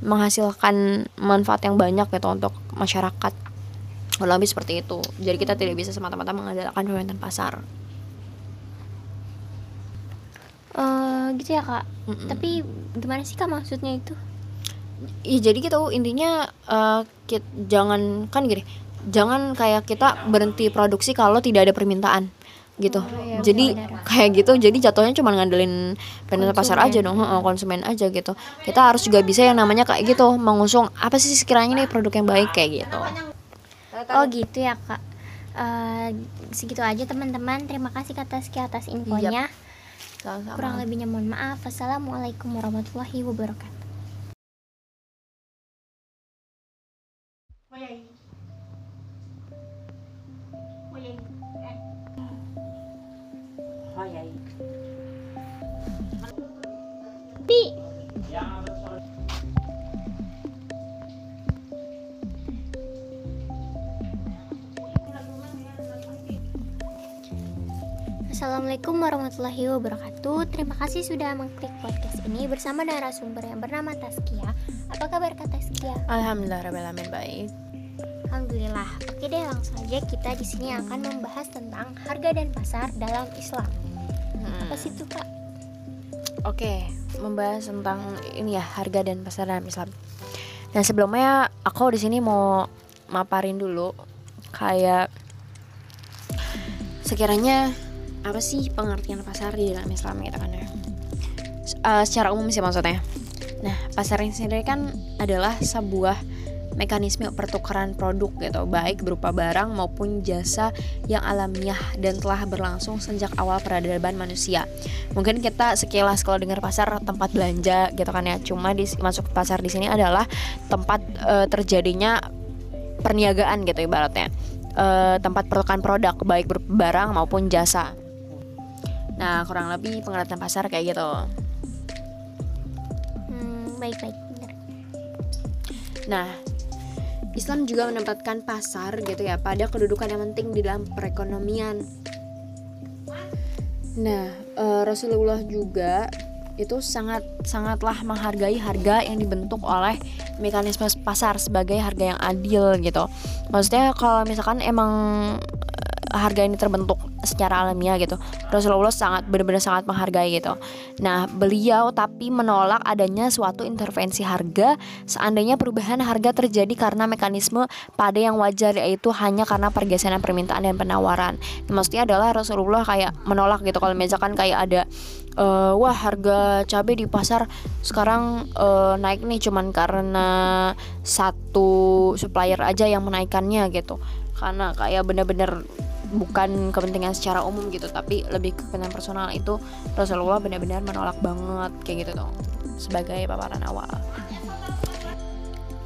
menghasilkan manfaat yang banyak gitu untuk masyarakat. Kurang lebih seperti itu. Jadi kita tidak bisa semata-mata mengandalkan permintaan pasar. Eh, gitu ya kak. Mm-mm. tapi gimana sih kak maksudnya itu Iya jadi gitu intinya eh, kit- jangan kan gini jangan kayak kita berhenti produksi kalau tidak ada permintaan gitu. Oh, iya, jadi benar. kayak gitu jadi jatuhnya cuma ngandelin permintaan pasar aja dong konsumen aja gitu. Kita harus juga bisa yang namanya kayak gitu mengusung apa sih sekiranya nih produk yang baik kayak gitu. Oh gitu ya kak. Eh, segitu aja teman-teman. Terima kasih kak Taski atas infonya Sama-sama. kurang lebihnya mohon maaf. Assalamualaikum warahmatullahi wabarakatuh 我呀伊，我呀伊，哎，我呀伊，B。Assalamualaikum warahmatullahi wabarakatuh Terima kasih sudah mengklik podcast ini bersama narasumber yang bernama Taskia Apa kabar Kak Taskia? alhamdulillah rabbil alamin baik Alhamdulillah Oke deh langsung aja kita di sini akan membahas tentang harga dan pasar dalam Islam Hmm. Apa sih itu Kak? Oke, membahas tentang ini ya harga dan pasar dalam Islam. Nah sebelumnya aku di sini mau maparin dulu kayak sekiranya apa sih pengertian pasar di dalam Islam gitu kan ya. Eh, secara umum sih maksudnya. Nah pasar ini sendiri kan adalah sebuah mekanisme pertukaran produk gitu baik berupa barang maupun jasa yang alamiah dan telah berlangsung sejak awal peradaban manusia mungkin kita sekilas kalau dengar pasar tempat belanja gitu kan ya cuma di masuk pasar di sini adalah tempat eh, terjadinya perniagaan gitu ibaratnya Eh, tempat pertukaran produk baik berupa barang maupun jasa nah kurang lebih pengertian pasar kayak gitu Hmm, baik-baik. Nah, Islam juga menempatkan pasar gitu ya pada kedudukan yang penting di dalam perekonomian. Nah, eh, Rasulullah juga itu sangat sangatlah menghargai harga yang dibentuk oleh mekanisme pasar sebagai harga yang adil gitu. Maksudnya kalau misalkan emang harga ini terbentuk secara alamiah gitu. Rasulullah sangat benar-benar sangat menghargai gitu. Nah, beliau tapi menolak adanya suatu intervensi harga seandainya perubahan harga terjadi karena mekanisme pada yang wajar yaitu hanya karena pergeseran permintaan dan penawaran. Maksudnya adalah Rasulullah kayak menolak gitu kalau misalkan kayak ada eh, wah harga cabai di pasar sekarang eh, naik nih cuman karena satu supplier aja yang menaikkannya gitu. Karena kayak bener-bener bukan kepentingan secara umum gitu tapi lebih ke kepentingan personal itu Rasulullah benar-benar menolak banget kayak gitu tuh sebagai paparan awal.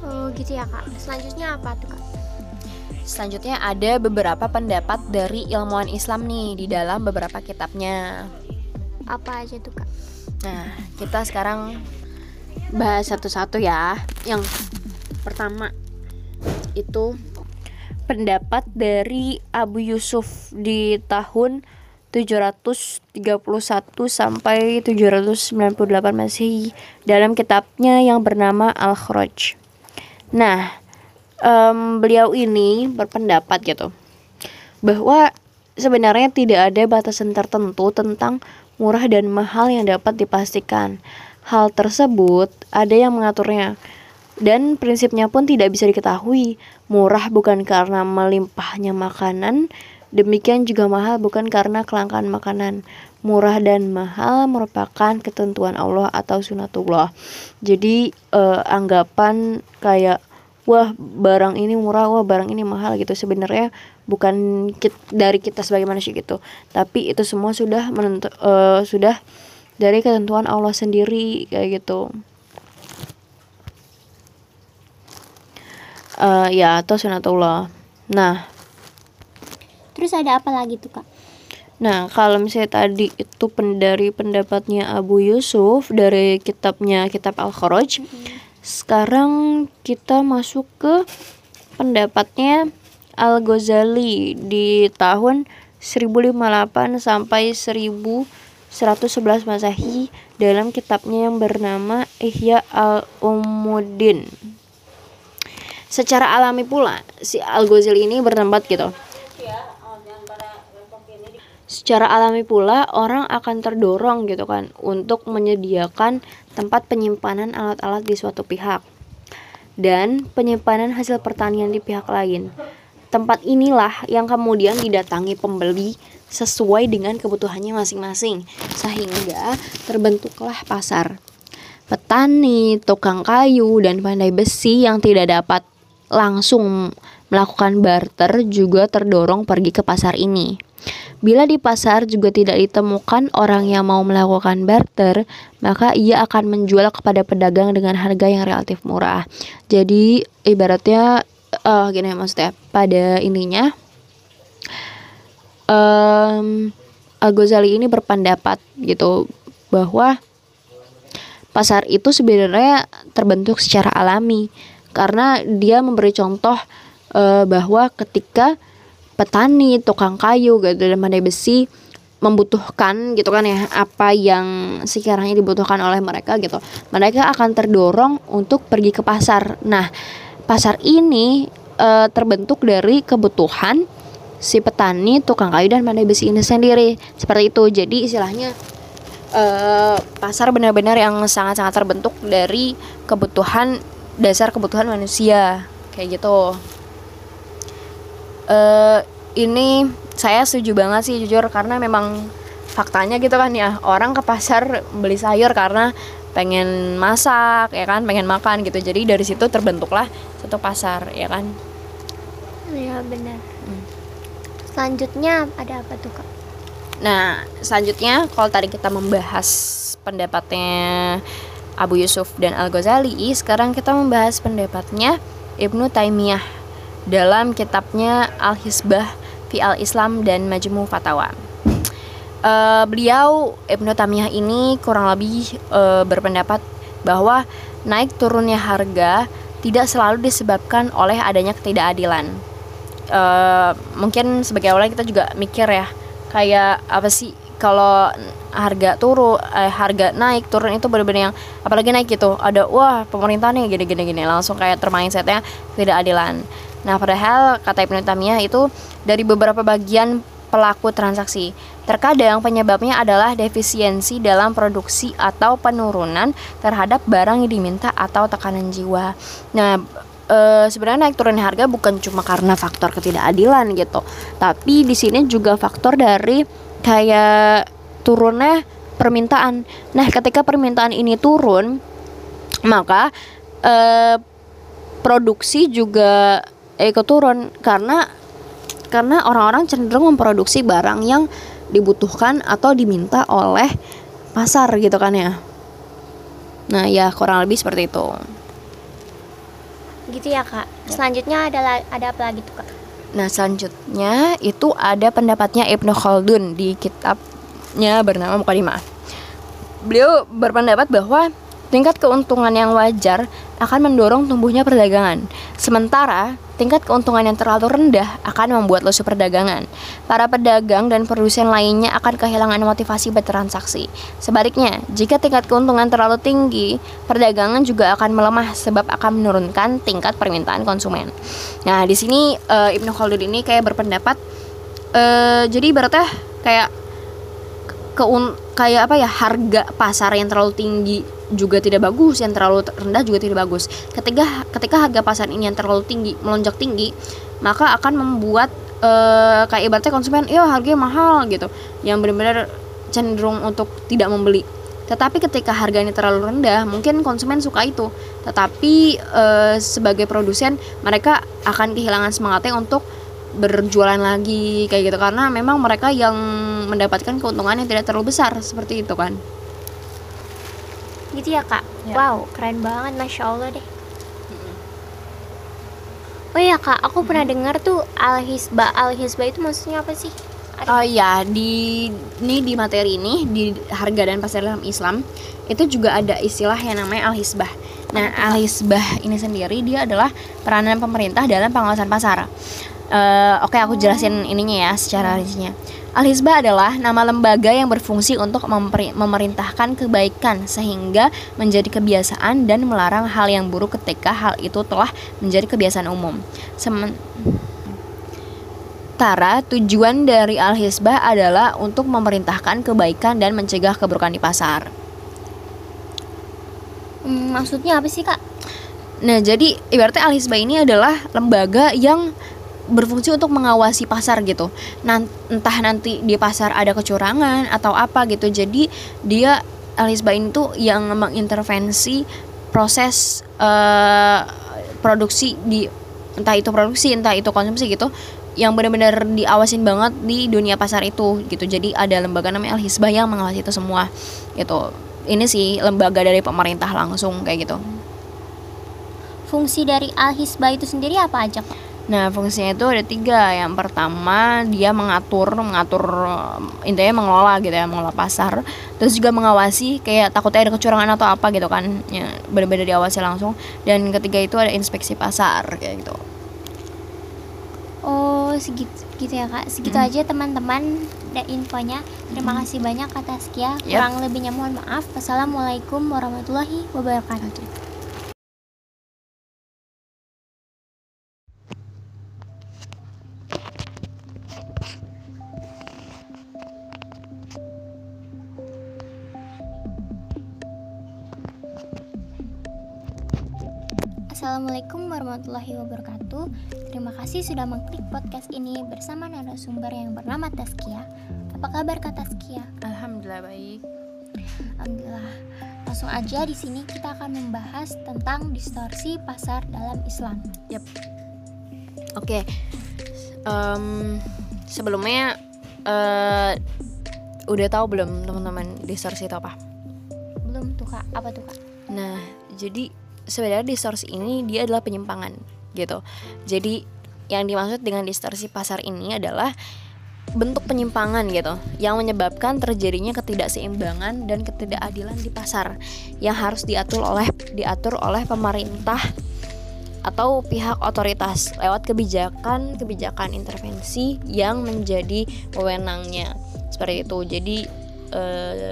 Oh gitu ya kak Selanjutnya apa tuh kak? Selanjutnya ada beberapa pendapat dari ilmuwan Islam nih di dalam beberapa kitabnya. Apa aja tuh kak? Nah, kita sekarang bahas satu-satu ya. Yang pertama itu pendapat dari Abu Yusuf di tahun 731 sampai 798 Masehi dalam kitabnya yang bernama Al-Khraj. Nah, em, beliau ini berpendapat gitu bahwa sebenarnya tidak ada batasan tertentu tentang murah dan mahal yang dapat dipastikan. Hal tersebut ada yang mengaturnya dan prinsipnya pun tidak bisa diketahui. Murah bukan karena melimpahnya makanan, demikian juga mahal bukan karena kelangkaan makanan. Murah dan mahal merupakan ketentuan Allah atau sunatullah. Jadi eh, anggapan kayak wah barang ini murah, wah barang ini mahal gitu sebenarnya bukan kit- dari kita sebagai manusia gitu, tapi itu semua sudah menentu, eh, sudah dari ketentuan Allah sendiri kayak gitu. Eh, ya atau sunatullah. Nah, Terus ada apa lagi tuh kak? Nah, kalau misalnya tadi itu dari pendapatnya Abu Yusuf dari kitabnya Kitab Al-Kharaj, sekarang kita masuk ke pendapatnya Al-Ghazali di tahun 1058 sampai 111 Masehi dalam kitabnya yang bernama Ihya al-Umuddin. Secara alami pula, si Al-Ghazali ini bertempat gitu. Secara alami pula, orang akan terdorong gitu kan untuk menyediakan tempat penyimpanan alat-alat di suatu pihak dan penyimpanan hasil pertanian di pihak lain. Tempat inilah yang kemudian didatangi pembeli sesuai dengan kebutuhannya masing-masing, sehingga terbentuklah pasar. Petani, tukang kayu, dan pandai besi yang tidak dapat langsung melakukan barter juga terdorong pergi ke pasar ini. Bila di pasar juga tidak ditemukan orang yang mau melakukan barter, maka ia akan menjual kepada pedagang dengan harga yang relatif murah. Jadi ibaratnya uh, gini maksudnya pada ininya um, Al-Ghazali ini berpendapat gitu bahwa pasar itu sebenarnya terbentuk secara alami karena dia memberi contoh uh, bahwa ketika petani, tukang kayu, gitu dan pandai besi membutuhkan gitu kan ya apa yang sekiranya dibutuhkan oleh mereka gitu mereka akan terdorong untuk pergi ke pasar. Nah pasar ini e, terbentuk dari kebutuhan si petani tukang kayu dan pandai besi ini sendiri. Seperti itu. Jadi istilahnya e, pasar benar-benar yang sangat-sangat terbentuk dari kebutuhan dasar kebutuhan manusia kayak gitu. Uh, ini saya setuju banget sih jujur karena memang faktanya gitu kan ya orang ke pasar beli sayur karena pengen masak ya kan pengen makan gitu. Jadi dari situ terbentuklah satu pasar ya kan? Iya benar. Hmm. selanjutnya ada apa tuh kak? Nah selanjutnya kalau tadi kita membahas pendapatnya Abu Yusuf dan Al Ghazali sekarang kita membahas pendapatnya Ibnu Taimiyah dalam kitabnya Al-Hisbah fi Al-Islam dan Majmu Fatawa. Uh, beliau Ibnu Tamiyah ini kurang lebih uh, berpendapat bahwa naik turunnya harga tidak selalu disebabkan oleh adanya ketidakadilan. Uh, mungkin sebagai awalnya kita juga mikir ya, kayak apa sih kalau harga turun eh, harga naik turun itu benar-benar yang apalagi naik gitu ada wah pemerintah nih gini-gini gini langsung kayak termindsetnya tidak adilan Nah, padahal kata Ibnu itu dari beberapa bagian pelaku transaksi. Terkadang penyebabnya adalah defisiensi dalam produksi atau penurunan terhadap barang yang diminta atau tekanan jiwa. Nah, e, sebenarnya naik turun harga bukan cuma karena faktor ketidakadilan gitu, tapi di sini juga faktor dari kayak turunnya permintaan. Nah, ketika permintaan ini turun, maka e, produksi juga ikut turun karena karena orang-orang cenderung memproduksi barang yang dibutuhkan atau diminta oleh pasar gitu kan ya. Nah, ya kurang lebih seperti itu. Gitu ya, Kak. Selanjutnya ada ada apa lagi tuh, Kak? Nah, selanjutnya itu ada pendapatnya Ibnu Khaldun di kitabnya bernama Mukadimah. Beliau berpendapat bahwa tingkat keuntungan yang wajar akan mendorong tumbuhnya perdagangan. Sementara, tingkat keuntungan yang terlalu rendah akan membuat lesu perdagangan. Para pedagang dan produsen lainnya akan kehilangan motivasi bertransaksi. Sebaliknya, jika tingkat keuntungan terlalu tinggi, perdagangan juga akan melemah sebab akan menurunkan tingkat permintaan konsumen. Nah, di sini e, Ibnu Khaldun ini kayak berpendapat e, jadi berarti kayak keun kayak apa ya harga pasar yang terlalu tinggi juga tidak bagus, yang terlalu rendah juga tidak bagus. Ketika ketika harga pasar ini yang terlalu tinggi, melonjak tinggi, maka akan membuat uh, kayak ibaratnya konsumen, ya harganya mahal gitu, yang benar-benar cenderung untuk tidak membeli. Tetapi ketika harganya terlalu rendah, mungkin konsumen suka itu. Tetapi uh, sebagai produsen, mereka akan kehilangan semangatnya untuk berjualan lagi kayak gitu karena memang mereka yang mendapatkan keuntungan yang tidak terlalu besar seperti itu kan gitu ya kak ya. wow keren banget masya allah deh oh iya kak aku hmm. pernah dengar tuh al hisba al hisba itu maksudnya apa sih Oh iya di ini di materi ini di harga dan pasar dalam Islam itu juga ada istilah yang namanya al hisbah. Nah al hisbah ini sendiri dia adalah peranan pemerintah dalam pengawasan pasar. Uh, Oke okay, aku jelasin ininya ya secara rincinya. Al-Hizbah adalah nama lembaga yang berfungsi untuk memerintahkan kebaikan sehingga menjadi kebiasaan dan melarang hal yang buruk ketika hal itu telah menjadi kebiasaan umum. Sementara tujuan dari Al-Hizbah adalah untuk memerintahkan kebaikan dan mencegah keburukan di pasar. Hmm, maksudnya apa sih, Kak? Nah, jadi ibaratnya Al-Hizbah ini adalah lembaga yang berfungsi untuk mengawasi pasar gitu. Entah nanti di pasar ada kecurangan atau apa gitu. Jadi dia Alisba ini tuh yang mengintervensi proses uh, produksi di entah itu produksi entah itu konsumsi gitu yang benar-benar diawasin banget di dunia pasar itu gitu jadi ada lembaga namanya Al yang mengawasi itu semua gitu ini sih lembaga dari pemerintah langsung kayak gitu fungsi dari Al itu sendiri apa aja pak Nah, fungsinya itu ada tiga. Yang pertama, dia mengatur, mengatur intinya mengelola gitu ya, mengelola pasar. Terus juga mengawasi, kayak takutnya ada kecurangan atau apa gitu kan, ya benar-benar diawasi langsung. Dan ketiga itu ada inspeksi pasar kayak gitu. Oh, segitu gitu ya kak. Segitu hmm. aja teman-teman infonya. Terima hmm. kasih banyak atas Kia. Yep. Kurang lebihnya mohon maaf. Wassalamualaikum warahmatullahi wabarakatuh. Assalamualaikum warahmatullahi wabarakatuh Terima kasih sudah mengklik podcast ini bersama narasumber yang bernama Taskia Apa kabar Kak Taskia? Alhamdulillah baik Alhamdulillah Langsung aja di sini kita akan membahas tentang distorsi pasar dalam Islam Yep Oke okay. um, Sebelumnya uh, Udah tahu belum teman-teman distorsi itu apa? Belum tuh kak, apa tuh kak? Nah, jadi sebenarnya distorsi ini dia adalah penyimpangan gitu. Jadi yang dimaksud dengan distorsi pasar ini adalah bentuk penyimpangan gitu yang menyebabkan terjadinya ketidakseimbangan dan ketidakadilan di pasar yang harus diatur oleh diatur oleh pemerintah atau pihak otoritas lewat kebijakan-kebijakan intervensi yang menjadi wewenangnya seperti itu. Jadi e,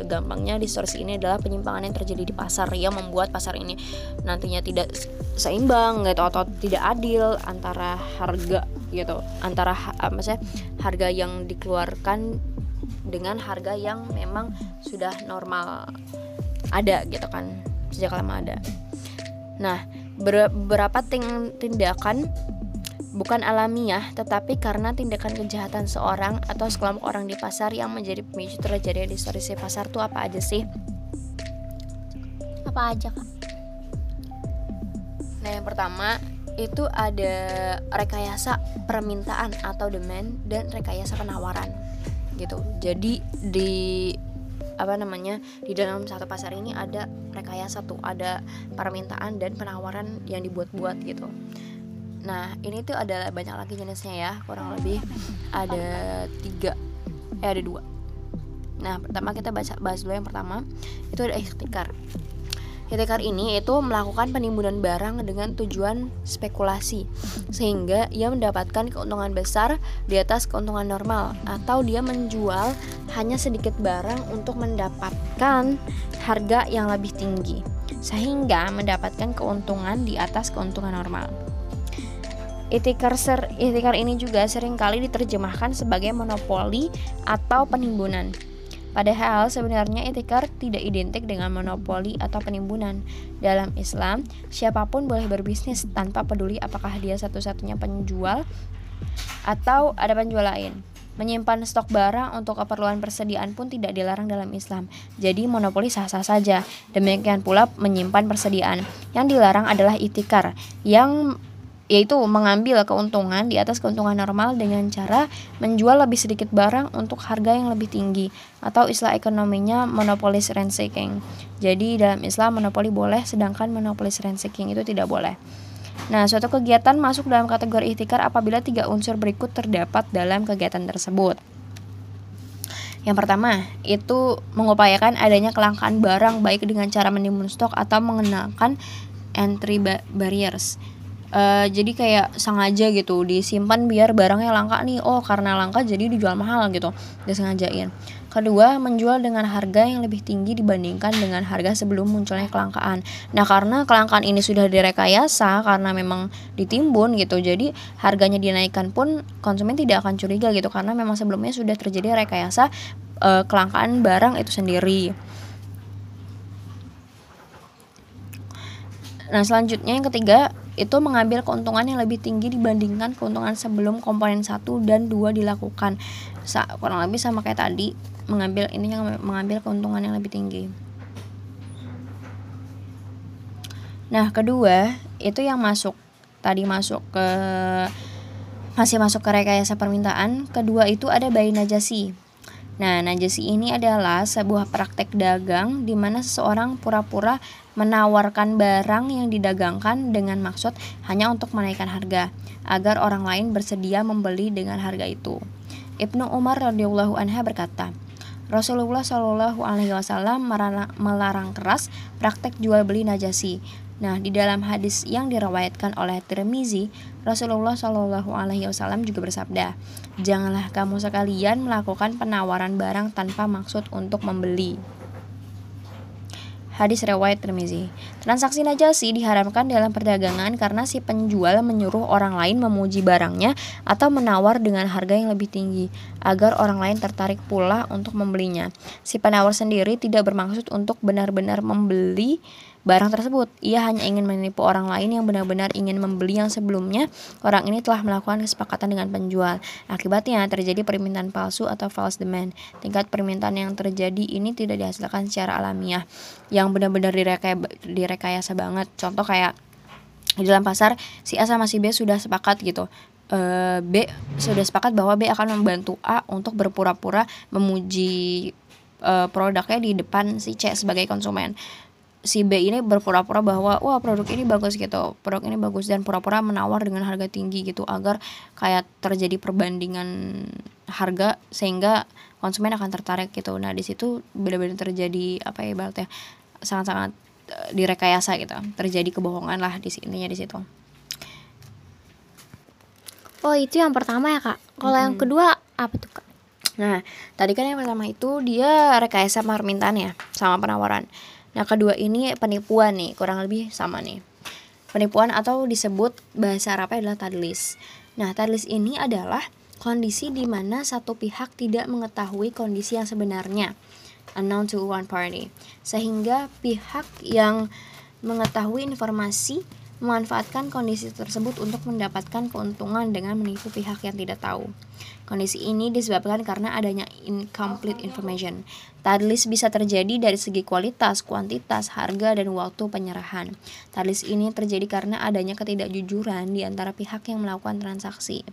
gampangnya distorsi ini adalah penyimpangan yang terjadi di pasar yang membuat pasar ini nantinya tidak seimbang gitu atau tidak adil antara harga gitu antara apa sih harga yang dikeluarkan dengan harga yang memang sudah normal ada gitu kan sejak lama ada. Nah beberapa tindakan bukan alamiah, tetapi karena tindakan kejahatan seorang atau sekelompok orang di pasar yang menjadi pemicu terjadi distorsi pasar itu apa aja sih? Apa aja kak? Nah yang pertama itu ada rekayasa permintaan atau demand dan rekayasa penawaran gitu. Jadi di apa namanya di dalam satu pasar ini ada rekayasa tuh ada permintaan dan penawaran yang dibuat-buat gitu Nah ini tuh ada banyak lagi jenisnya ya Kurang lebih ada tiga Eh ada dua. Nah pertama kita baca, bahas dulu yang pertama Itu ada ikhtikar. Ikhtikar ini itu melakukan penimbunan barang dengan tujuan spekulasi Sehingga ia mendapatkan keuntungan besar di atas keuntungan normal Atau dia menjual hanya sedikit barang untuk mendapatkan harga yang lebih tinggi Sehingga mendapatkan keuntungan di atas keuntungan normal Itikar, ser, itikar ini juga sering kali diterjemahkan sebagai monopoli atau penimbunan. Padahal sebenarnya itikar tidak identik dengan monopoli atau penimbunan. Dalam Islam, siapa pun boleh berbisnis tanpa peduli apakah dia satu-satunya penjual atau ada penjual lain. Menyimpan stok barang untuk keperluan persediaan pun tidak dilarang dalam Islam. Jadi monopoli sah-sah saja. Demikian pula menyimpan persediaan. Yang dilarang adalah itikar yang yaitu mengambil keuntungan di atas keuntungan normal dengan cara menjual lebih sedikit barang untuk harga yang lebih tinggi atau istilah ekonominya monopolis rent seeking. Jadi dalam Islam monopoli boleh sedangkan monopolis rent seeking itu tidak boleh. Nah, suatu kegiatan masuk dalam kategori ikhtikar apabila tiga unsur berikut terdapat dalam kegiatan tersebut. Yang pertama, itu mengupayakan adanya kelangkaan barang baik dengan cara menimbun stok atau mengenakan entry barriers uh, jadi kayak sengaja gitu disimpan biar barangnya langka nih oh karena langka jadi dijual mahal gitu disengajain Kedua, menjual dengan harga yang lebih tinggi dibandingkan dengan harga sebelum munculnya kelangkaan. Nah, karena kelangkaan ini sudah direkayasa karena memang ditimbun gitu. Jadi, harganya dinaikkan pun konsumen tidak akan curiga gitu karena memang sebelumnya sudah terjadi rekayasa e, kelangkaan barang itu sendiri. Nah, selanjutnya yang ketiga itu mengambil keuntungan yang lebih tinggi dibandingkan keuntungan sebelum komponen 1 dan 2 dilakukan. Sa kurang lebih sama kayak tadi, mengambil ini yang mengambil keuntungan yang lebih tinggi. Nah, kedua, itu yang masuk tadi masuk ke masih masuk ke rekayasa permintaan. Kedua itu ada bayi najasi. Nah, najasi ini adalah sebuah praktek dagang di mana seseorang pura-pura menawarkan barang yang didagangkan dengan maksud hanya untuk menaikkan harga agar orang lain bersedia membeli dengan harga itu. Ibnu Umar radhiyallahu anha berkata, Rasulullah Shallallahu Alaihi Wasallam melarang keras praktek jual beli najasi. Nah, di dalam hadis yang diriwayatkan oleh Tirmizi, Rasulullah Shallallahu Alaihi Wasallam juga bersabda, janganlah kamu sekalian melakukan penawaran barang tanpa maksud untuk membeli. Hadis riwayat Tirmizi. Transaksi najasi diharamkan dalam perdagangan karena si penjual menyuruh orang lain memuji barangnya atau menawar dengan harga yang lebih tinggi agar orang lain tertarik pula untuk membelinya. Si penawar sendiri tidak bermaksud untuk benar-benar membeli barang tersebut. Ia hanya ingin menipu orang lain yang benar-benar ingin membeli yang sebelumnya orang ini telah melakukan kesepakatan dengan penjual. Akibatnya terjadi permintaan palsu atau false demand. Tingkat permintaan yang terjadi ini tidak dihasilkan secara alamiah, yang benar-benar direkay direkayasa banget. Contoh kayak di dalam pasar si A sama si B sudah sepakat gitu. E, B sudah sepakat bahwa B akan membantu A untuk berpura-pura memuji e, produknya di depan si C sebagai konsumen si B ini berpura-pura bahwa wah produk ini bagus gitu produk ini bagus dan pura-pura menawar dengan harga tinggi gitu agar kayak terjadi perbandingan harga sehingga konsumen akan tertarik gitu nah di situ benar-benar terjadi apa ya ibaratnya sangat-sangat direkayasa gitu terjadi kebohongan lah di sini di situ oh itu yang pertama ya kak kalau hmm. yang kedua apa tuh kak nah tadi kan yang pertama itu dia rekayasa permintaan ya sama penawaran Nah, kedua ini penipuan nih, kurang lebih sama nih. Penipuan atau disebut bahasa Arabnya adalah tadlis. Nah, tadlis ini adalah kondisi di mana satu pihak tidak mengetahui kondisi yang sebenarnya unknown to one party sehingga pihak yang mengetahui informasi memanfaatkan kondisi tersebut untuk mendapatkan keuntungan dengan menipu pihak yang tidak tahu. Kondisi ini disebabkan karena adanya incomplete information. Tadlis bisa terjadi dari segi kualitas, kuantitas, harga, dan waktu penyerahan. Tadlis ini terjadi karena adanya ketidakjujuran di antara pihak yang melakukan transaksi.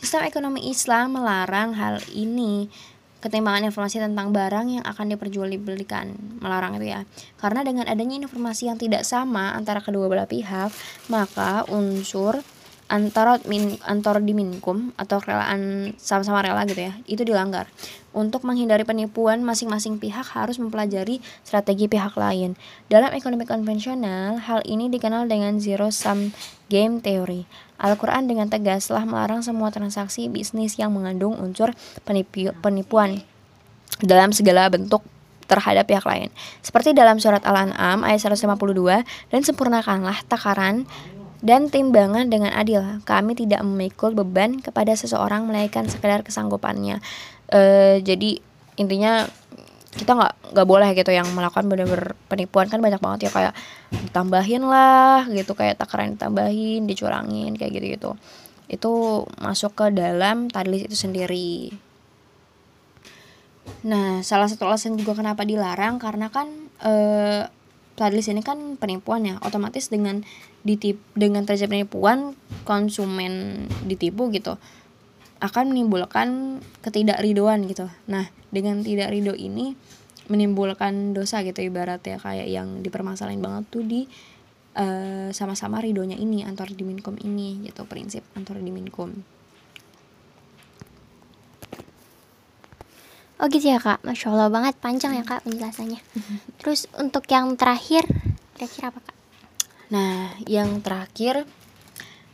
Sistem ekonomi Islam melarang hal ini ketimbangan informasi tentang barang yang akan diperjualbelikan melarang itu ya. Karena dengan adanya informasi yang tidak sama antara kedua belah pihak maka unsur antara min antar diminkum atau relaan sama-sama rela gitu ya itu dilanggar. Untuk menghindari penipuan masing-masing pihak harus mempelajari strategi pihak lain. Dalam ekonomi konvensional hal ini dikenal dengan zero sum game theory. Al-Quran dengan tegas telah melarang semua transaksi bisnis yang mengandung unsur penipu penipuan dalam segala bentuk terhadap pihak lain. Seperti dalam surat Al-An'am ayat 152, dan sempurnakanlah takaran dan timbangan dengan adil. Kami tidak memikul beban kepada seseorang melainkan sekedar kesanggupannya. E, jadi intinya kita nggak nggak boleh gitu yang melakukan benar-benar penipuan kan banyak banget ya kayak ditambahin lah gitu kayak takaran ditambahin dicurangin kayak gitu gitu itu masuk ke dalam tadlis itu sendiri nah salah satu alasan juga kenapa dilarang karena kan eh, tadlis ini kan penipuan ya otomatis dengan ditip dengan terjadi penipuan konsumen ditipu gitu akan menimbulkan ketidakridoan gitu. Nah, dengan tidak ridho ini menimbulkan dosa gitu ibarat ya kayak yang dipermasalahin banget tuh di uh, sama-sama ridonya ini antar diminkum ini gitu prinsip antar diminkum. Oh gitu ya kak, masya allah banget panjang ya kak penjelasannya. Terus untuk yang terakhir kira-kira apa kak? Nah, yang terakhir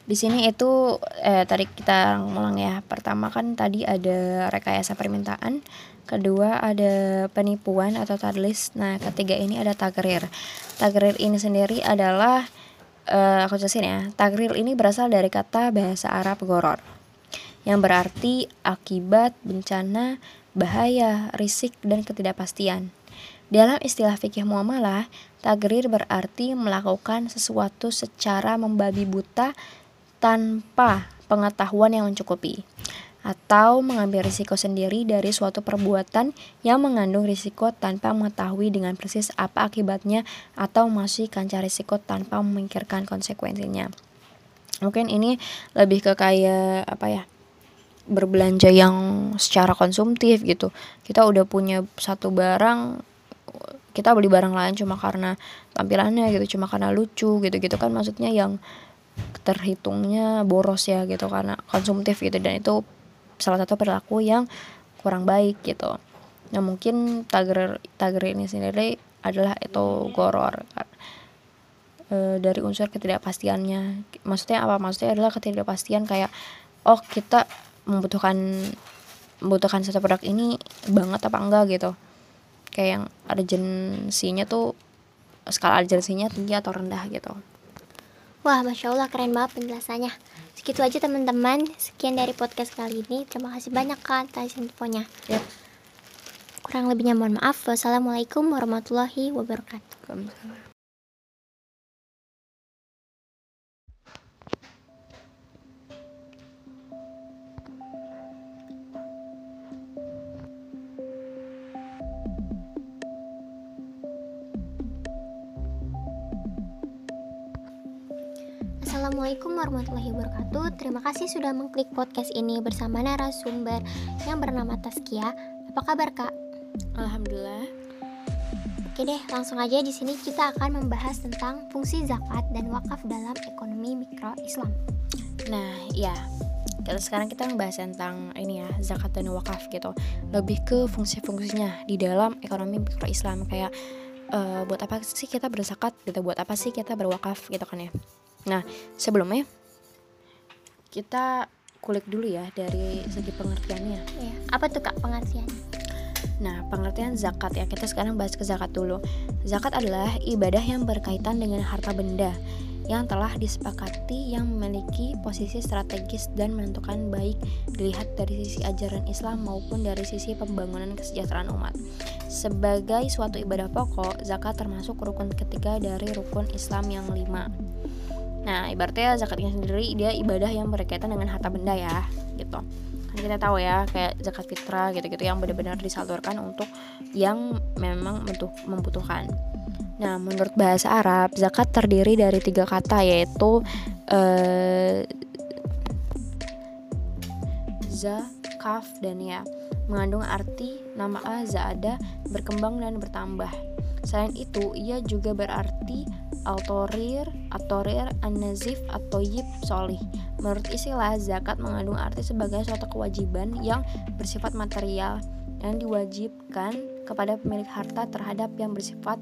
di sini itu eh, tadi kita ngulang ya pertama kan tadi ada rekayasa permintaan kedua ada penipuan atau tadlis nah ketiga ini ada tagrir tagrir ini sendiri adalah eh, aku jelasin ya tagrir ini berasal dari kata bahasa Arab goror yang berarti akibat bencana bahaya risik dan ketidakpastian dalam istilah fikih muamalah, tagrir berarti melakukan sesuatu secara membabi buta tanpa pengetahuan yang mencukupi atau mengambil risiko sendiri dari suatu perbuatan yang mengandung risiko tanpa mengetahui dengan persis apa akibatnya atau masih kancah risiko tanpa memikirkan konsekuensinya. Mungkin ini lebih ke kayak apa ya? Berbelanja yang secara konsumtif gitu. Kita udah punya satu barang kita beli barang lain cuma karena tampilannya gitu, cuma karena lucu gitu-gitu kan. Maksudnya yang terhitungnya boros ya gitu karena konsumtif gitu. Dan itu salah satu perilaku yang kurang baik gitu. Nah mungkin tagar tagar ini sendiri adalah itu goror e, dari unsur ketidakpastiannya. Maksudnya apa? Maksudnya adalah ketidakpastian kayak oh kita membutuhkan membutuhkan satu produk ini banget apa enggak gitu kayak yang urgensinya tuh skala urgensinya tinggi atau rendah gitu Wah, Masya Allah keren banget penjelasannya. Segitu aja teman-teman. Sekian dari podcast kali ini. Terima kasih banyak kan atas infonya. Yap. Kurang lebihnya mohon maaf. Wassalamualaikum warahmatullahi wabarakatuh. Assalamualaikum warahmatullahi wabarakatuh. Terima kasih sudah mengklik podcast ini bersama narasumber yang bernama Taskia. Apa kabar kak? Alhamdulillah. Oke deh, langsung aja di sini kita akan membahas tentang fungsi zakat dan wakaf dalam ekonomi mikro Islam. Nah, ya. Kita sekarang kita membahas tentang ini ya, zakat dan wakaf gitu. Lebih ke fungsi-fungsinya di dalam ekonomi mikro Islam kayak uh, buat apa sih kita berzakat gitu, buat apa sih kita berwakaf gitu kan ya. Nah, sebelumnya kita kulik dulu ya dari segi pengertiannya. Ya, apa tuh kak pengertiannya? Nah, pengertian zakat ya, kita sekarang bahas ke zakat dulu. Zakat adalah ibadah yang berkaitan dengan harta benda yang telah disepakati yang memiliki posisi strategis dan menentukan baik dilihat dari sisi ajaran Islam maupun dari sisi pembangunan kesejahteraan umat. Sebagai suatu ibadah pokok, zakat termasuk rukun ketiga dari rukun Islam yang lima. Nah, ibaratnya zakatnya sendiri dia ibadah yang berkaitan dengan harta benda ya, gitu. Kan kita tahu ya, kayak zakat fitrah gitu-gitu yang benar-benar disalurkan untuk yang memang membutuhkan. Nah, menurut bahasa Arab, zakat terdiri dari tiga kata yaitu eh, za, kaf, dan ya mengandung arti nama a zaada berkembang dan bertambah. Selain itu, ia juga berarti autorir, atorir, an-nazif, atau yib, solih. Menurut istilah, zakat mengandung arti sebagai suatu kewajiban yang bersifat material yang diwajibkan kepada pemilik harta terhadap yang bersifat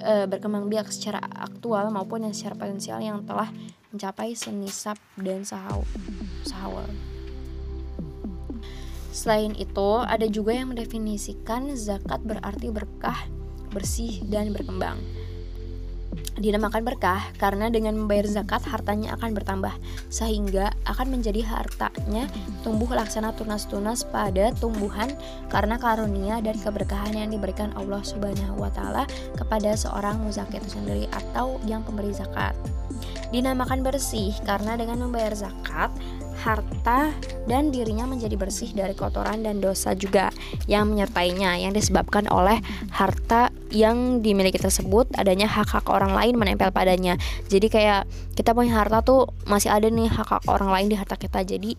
e, berkembang biak secara aktual maupun yang secara potensial yang telah mencapai senisab dan sahau sahawal. Selain itu, ada juga yang mendefinisikan zakat berarti berkah, bersih, dan berkembang dinamakan berkah karena dengan membayar zakat hartanya akan bertambah sehingga akan menjadi hartanya tumbuh laksana tunas-tunas pada tumbuhan karena karunia dan keberkahan yang diberikan Allah Subhanahu wa taala kepada seorang muzakir itu sendiri atau yang pemberi zakat. Dinamakan bersih karena dengan membayar zakat harta dan dirinya menjadi bersih dari kotoran dan dosa juga yang menyertainya yang disebabkan oleh harta yang dimiliki tersebut adanya hak-hak orang lain menempel padanya. Jadi kayak kita punya harta tuh masih ada nih hak-hak orang lain di harta kita. Jadi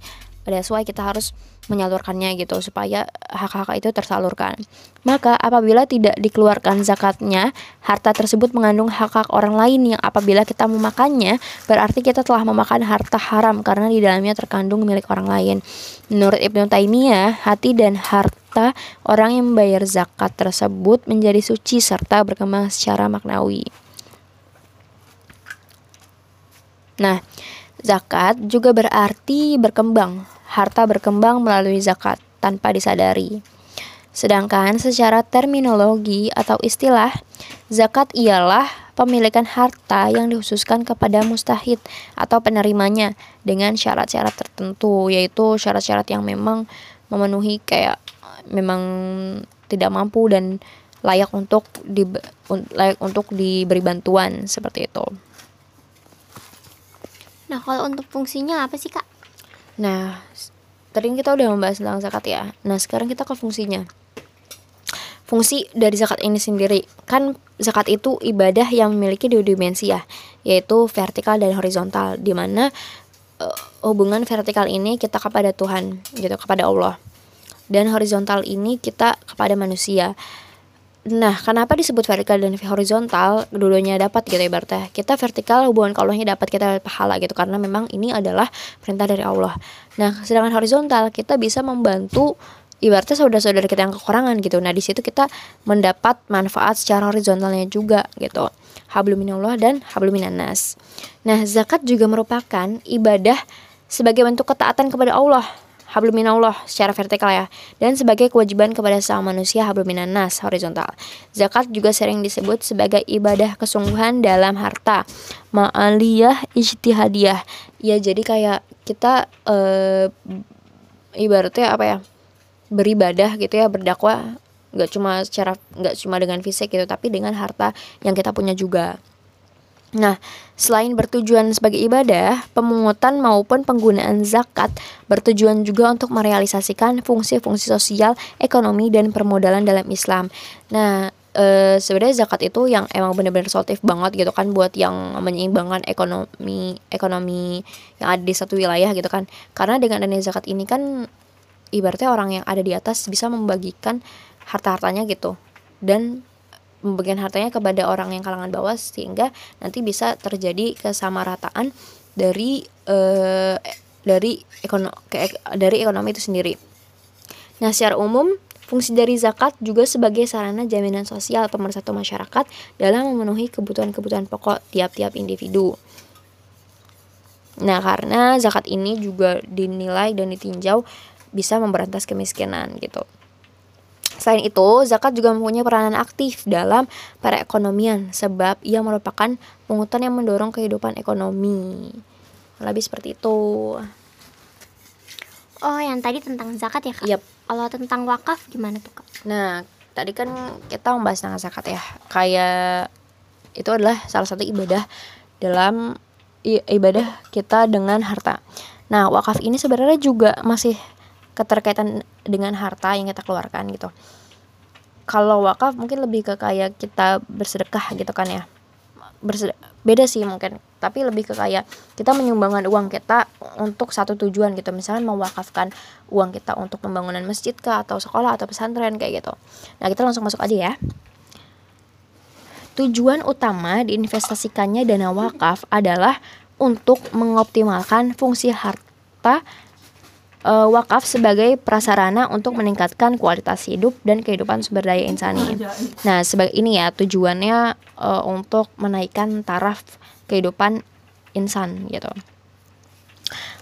that's why kita harus menyalurkannya gitu supaya hak-hak itu tersalurkan. Maka apabila tidak dikeluarkan zakatnya, harta tersebut mengandung hak-hak orang lain yang apabila kita memakannya, berarti kita telah memakan harta haram karena di dalamnya terkandung milik orang lain. Menurut Ibnu Taimiyah, hati dan harta orang yang membayar zakat tersebut menjadi suci serta berkembang secara maknawi. Nah, Zakat juga berarti berkembang, harta berkembang melalui zakat tanpa disadari. Sedangkan secara terminologi atau istilah, zakat ialah pemilikan harta yang dikhususkan kepada mustahid atau penerimanya dengan syarat-syarat tertentu, yaitu syarat-syarat yang memang memenuhi kayak memang tidak mampu dan layak untuk di, layak untuk diberi bantuan seperti itu. Nah, kalau untuk fungsinya apa sih, Kak? Nah, tadi kita udah membahas tentang zakat ya. Nah, sekarang kita ke fungsinya. Fungsi dari zakat ini sendiri, kan zakat itu ibadah yang memiliki dua dimensi ya, yaitu vertikal dan horizontal, di mana uh, hubungan vertikal ini kita kepada Tuhan, gitu, kepada Allah. Dan horizontal ini kita kepada manusia. Nah, kenapa disebut vertikal dan horizontal? Dua-duanya dapat gitu ibaratnya. Kita vertikal hubungan ke Allahnya dapat kita pahala gitu karena memang ini adalah perintah dari Allah. Nah, sedangkan horizontal kita bisa membantu ibaratnya saudara-saudara kita yang kekurangan gitu. Nah, di situ kita mendapat manfaat secara horizontalnya juga gitu. Habluminallah dan habluminanas. Nah, zakat juga merupakan ibadah sebagai bentuk ketaatan kepada Allah habluminallah secara vertikal ya dan sebagai kewajiban kepada sang manusia habluminanas horizontal. Zakat juga sering disebut sebagai ibadah kesungguhan dalam harta. Ma'aliyah ijtihadiyah. Ya jadi kayak kita uh, ibaratnya apa ya? beribadah gitu ya, berdakwah nggak cuma secara nggak cuma dengan fisik gitu tapi dengan harta yang kita punya juga. Nah, selain bertujuan sebagai ibadah, pemungutan maupun penggunaan zakat bertujuan juga untuk merealisasikan fungsi-fungsi sosial, ekonomi, dan permodalan dalam Islam. Nah, e, sebenarnya zakat itu yang emang benar-benar solutif banget gitu kan buat yang menyeimbangkan ekonomi ekonomi yang ada di satu wilayah gitu kan. Karena dengan adanya zakat ini kan ibaratnya orang yang ada di atas bisa membagikan harta-hartanya gitu. Dan pembagian hartanya kepada orang yang kalangan bawah sehingga nanti bisa terjadi kesamarataan dari uh, dari ekonomi dari ekonomi itu sendiri. Nah, secara umum fungsi dari zakat juga sebagai sarana jaminan sosial pemersatu masyarakat dalam memenuhi kebutuhan-kebutuhan pokok tiap-tiap individu. Nah, karena zakat ini juga dinilai dan ditinjau bisa memberantas kemiskinan gitu. Selain itu, zakat juga mempunyai peranan aktif dalam perekonomian sebab ia merupakan pungutan yang mendorong kehidupan ekonomi. Lebih seperti itu. Oh, yang tadi tentang zakat ya, Kak? Yep. Kalau tentang wakaf gimana tuh, Kak? Nah, tadi kan kita membahas tentang zakat ya. Kayak itu adalah salah satu ibadah dalam ibadah kita dengan harta. Nah, wakaf ini sebenarnya juga masih keterkaitan dengan harta yang kita keluarkan gitu. Kalau wakaf mungkin lebih ke kayak kita bersedekah gitu kan ya. Bersedek beda sih mungkin tapi lebih ke kayak kita menyumbangkan uang kita untuk satu tujuan gitu. Misalnya mewakafkan uang kita untuk pembangunan masjid kah atau sekolah atau pesantren kayak gitu. Nah kita langsung masuk aja ya. Tujuan utama diinvestasikannya dana wakaf adalah untuk mengoptimalkan fungsi harta uh, wakaf sebagai prasarana untuk meningkatkan kualitas hidup dan kehidupan sumber daya insani. Nah, sebagai ini ya tujuannya uh, untuk menaikkan taraf kehidupan insan gitu.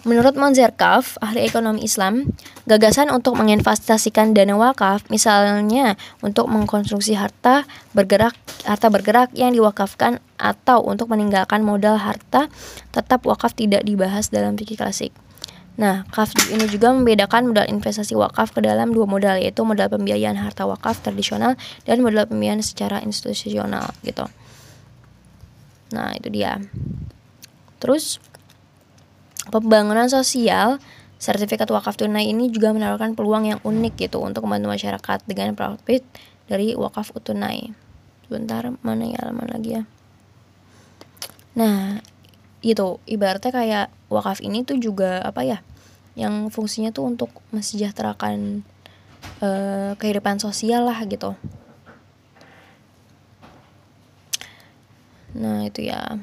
Menurut Monzerkaf, ahli ekonomi Islam, gagasan untuk menginvestasikan dana wakaf, misalnya untuk mengkonstruksi harta bergerak, harta bergerak yang diwakafkan atau untuk meninggalkan modal harta, tetap wakaf tidak dibahas dalam fikih klasik. Nah, KAF ini juga membedakan modal investasi wakaf ke dalam dua modal yaitu modal pembiayaan harta wakaf tradisional dan modal pembiayaan secara institusional gitu. Nah, itu dia. Terus pembangunan sosial sertifikat wakaf tunai ini juga menawarkan peluang yang unik gitu untuk membantu masyarakat dengan profit dari wakaf tunai. Sebentar, mana ya halaman lagi ya? Nah, itu ibaratnya kayak wakaf ini tuh juga apa ya yang fungsinya tuh untuk mesejahterakan uh, kehidupan sosial lah gitu nah itu ya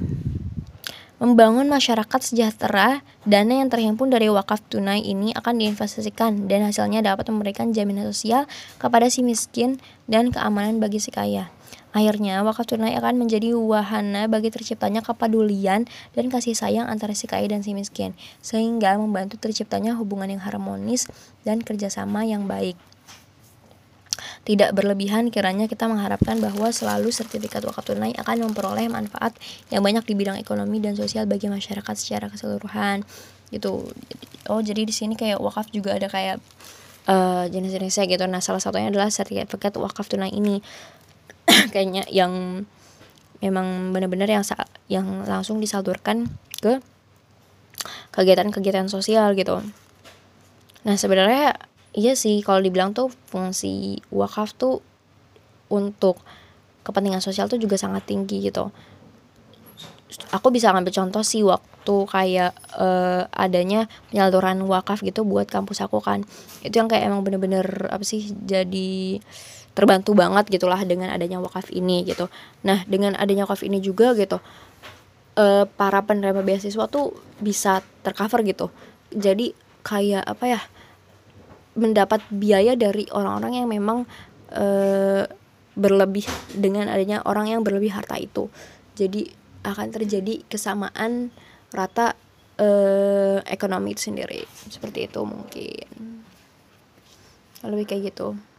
Membangun masyarakat sejahtera, dana yang terhimpun dari wakaf tunai ini akan diinvestasikan dan hasilnya dapat memberikan jaminan sosial kepada si miskin dan keamanan bagi si kaya. Akhirnya, wakaf tunai akan menjadi wahana bagi terciptanya kepedulian dan kasih sayang antara si kaya dan si miskin, sehingga membantu terciptanya hubungan yang harmonis dan kerjasama yang baik. Tidak berlebihan kiranya kita mengharapkan bahwa selalu sertifikat wakaf tunai akan memperoleh manfaat yang banyak di bidang ekonomi dan sosial bagi masyarakat secara keseluruhan. Gitu. Oh, jadi di sini kayak wakaf juga ada kayak uh, jenis-jenisnya gitu. Nah, salah satunya adalah sertifikat wakaf tunai ini kayaknya yang memang benar-benar yang yang langsung disalurkan ke kegiatan-kegiatan sosial gitu. Nah sebenarnya iya sih kalau dibilang tuh fungsi wakaf tuh untuk kepentingan sosial tuh juga sangat tinggi gitu. Aku bisa ngambil contoh sih waktu kayak uh, adanya penyaluran wakaf gitu buat kampus aku kan. Itu yang kayak emang bener-bener apa sih jadi terbantu banget gitulah dengan adanya wakaf ini gitu. Nah dengan adanya wakaf ini juga gitu uh, para penerima beasiswa tuh bisa tercover gitu. Jadi kayak apa ya mendapat biaya dari orang-orang yang memang uh, berlebih dengan adanya orang yang berlebih harta itu. Jadi akan terjadi kesamaan rata uh, ekonomi itu sendiri. Seperti itu mungkin. Lebih kayak gitu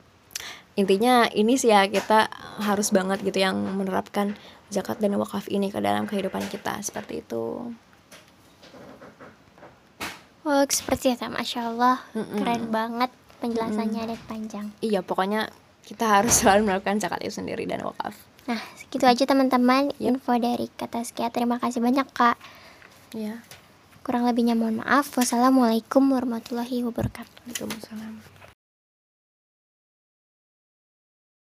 intinya ini sih ya kita harus banget gitu yang menerapkan zakat dan wakaf ini ke dalam kehidupan kita seperti itu. Oh, seperti itu, masya Allah, mm -mm. keren banget penjelasannya mm -mm. dan panjang. Iya, pokoknya kita harus selalu melakukan zakat itu sendiri dan wakaf. Nah, segitu aja teman-teman yep. info dari kata sekian. Terima kasih banyak kak. Iya. Kurang lebihnya mohon maaf. Wassalamualaikum warahmatullahi wabarakatuh. Waalaikumsalam.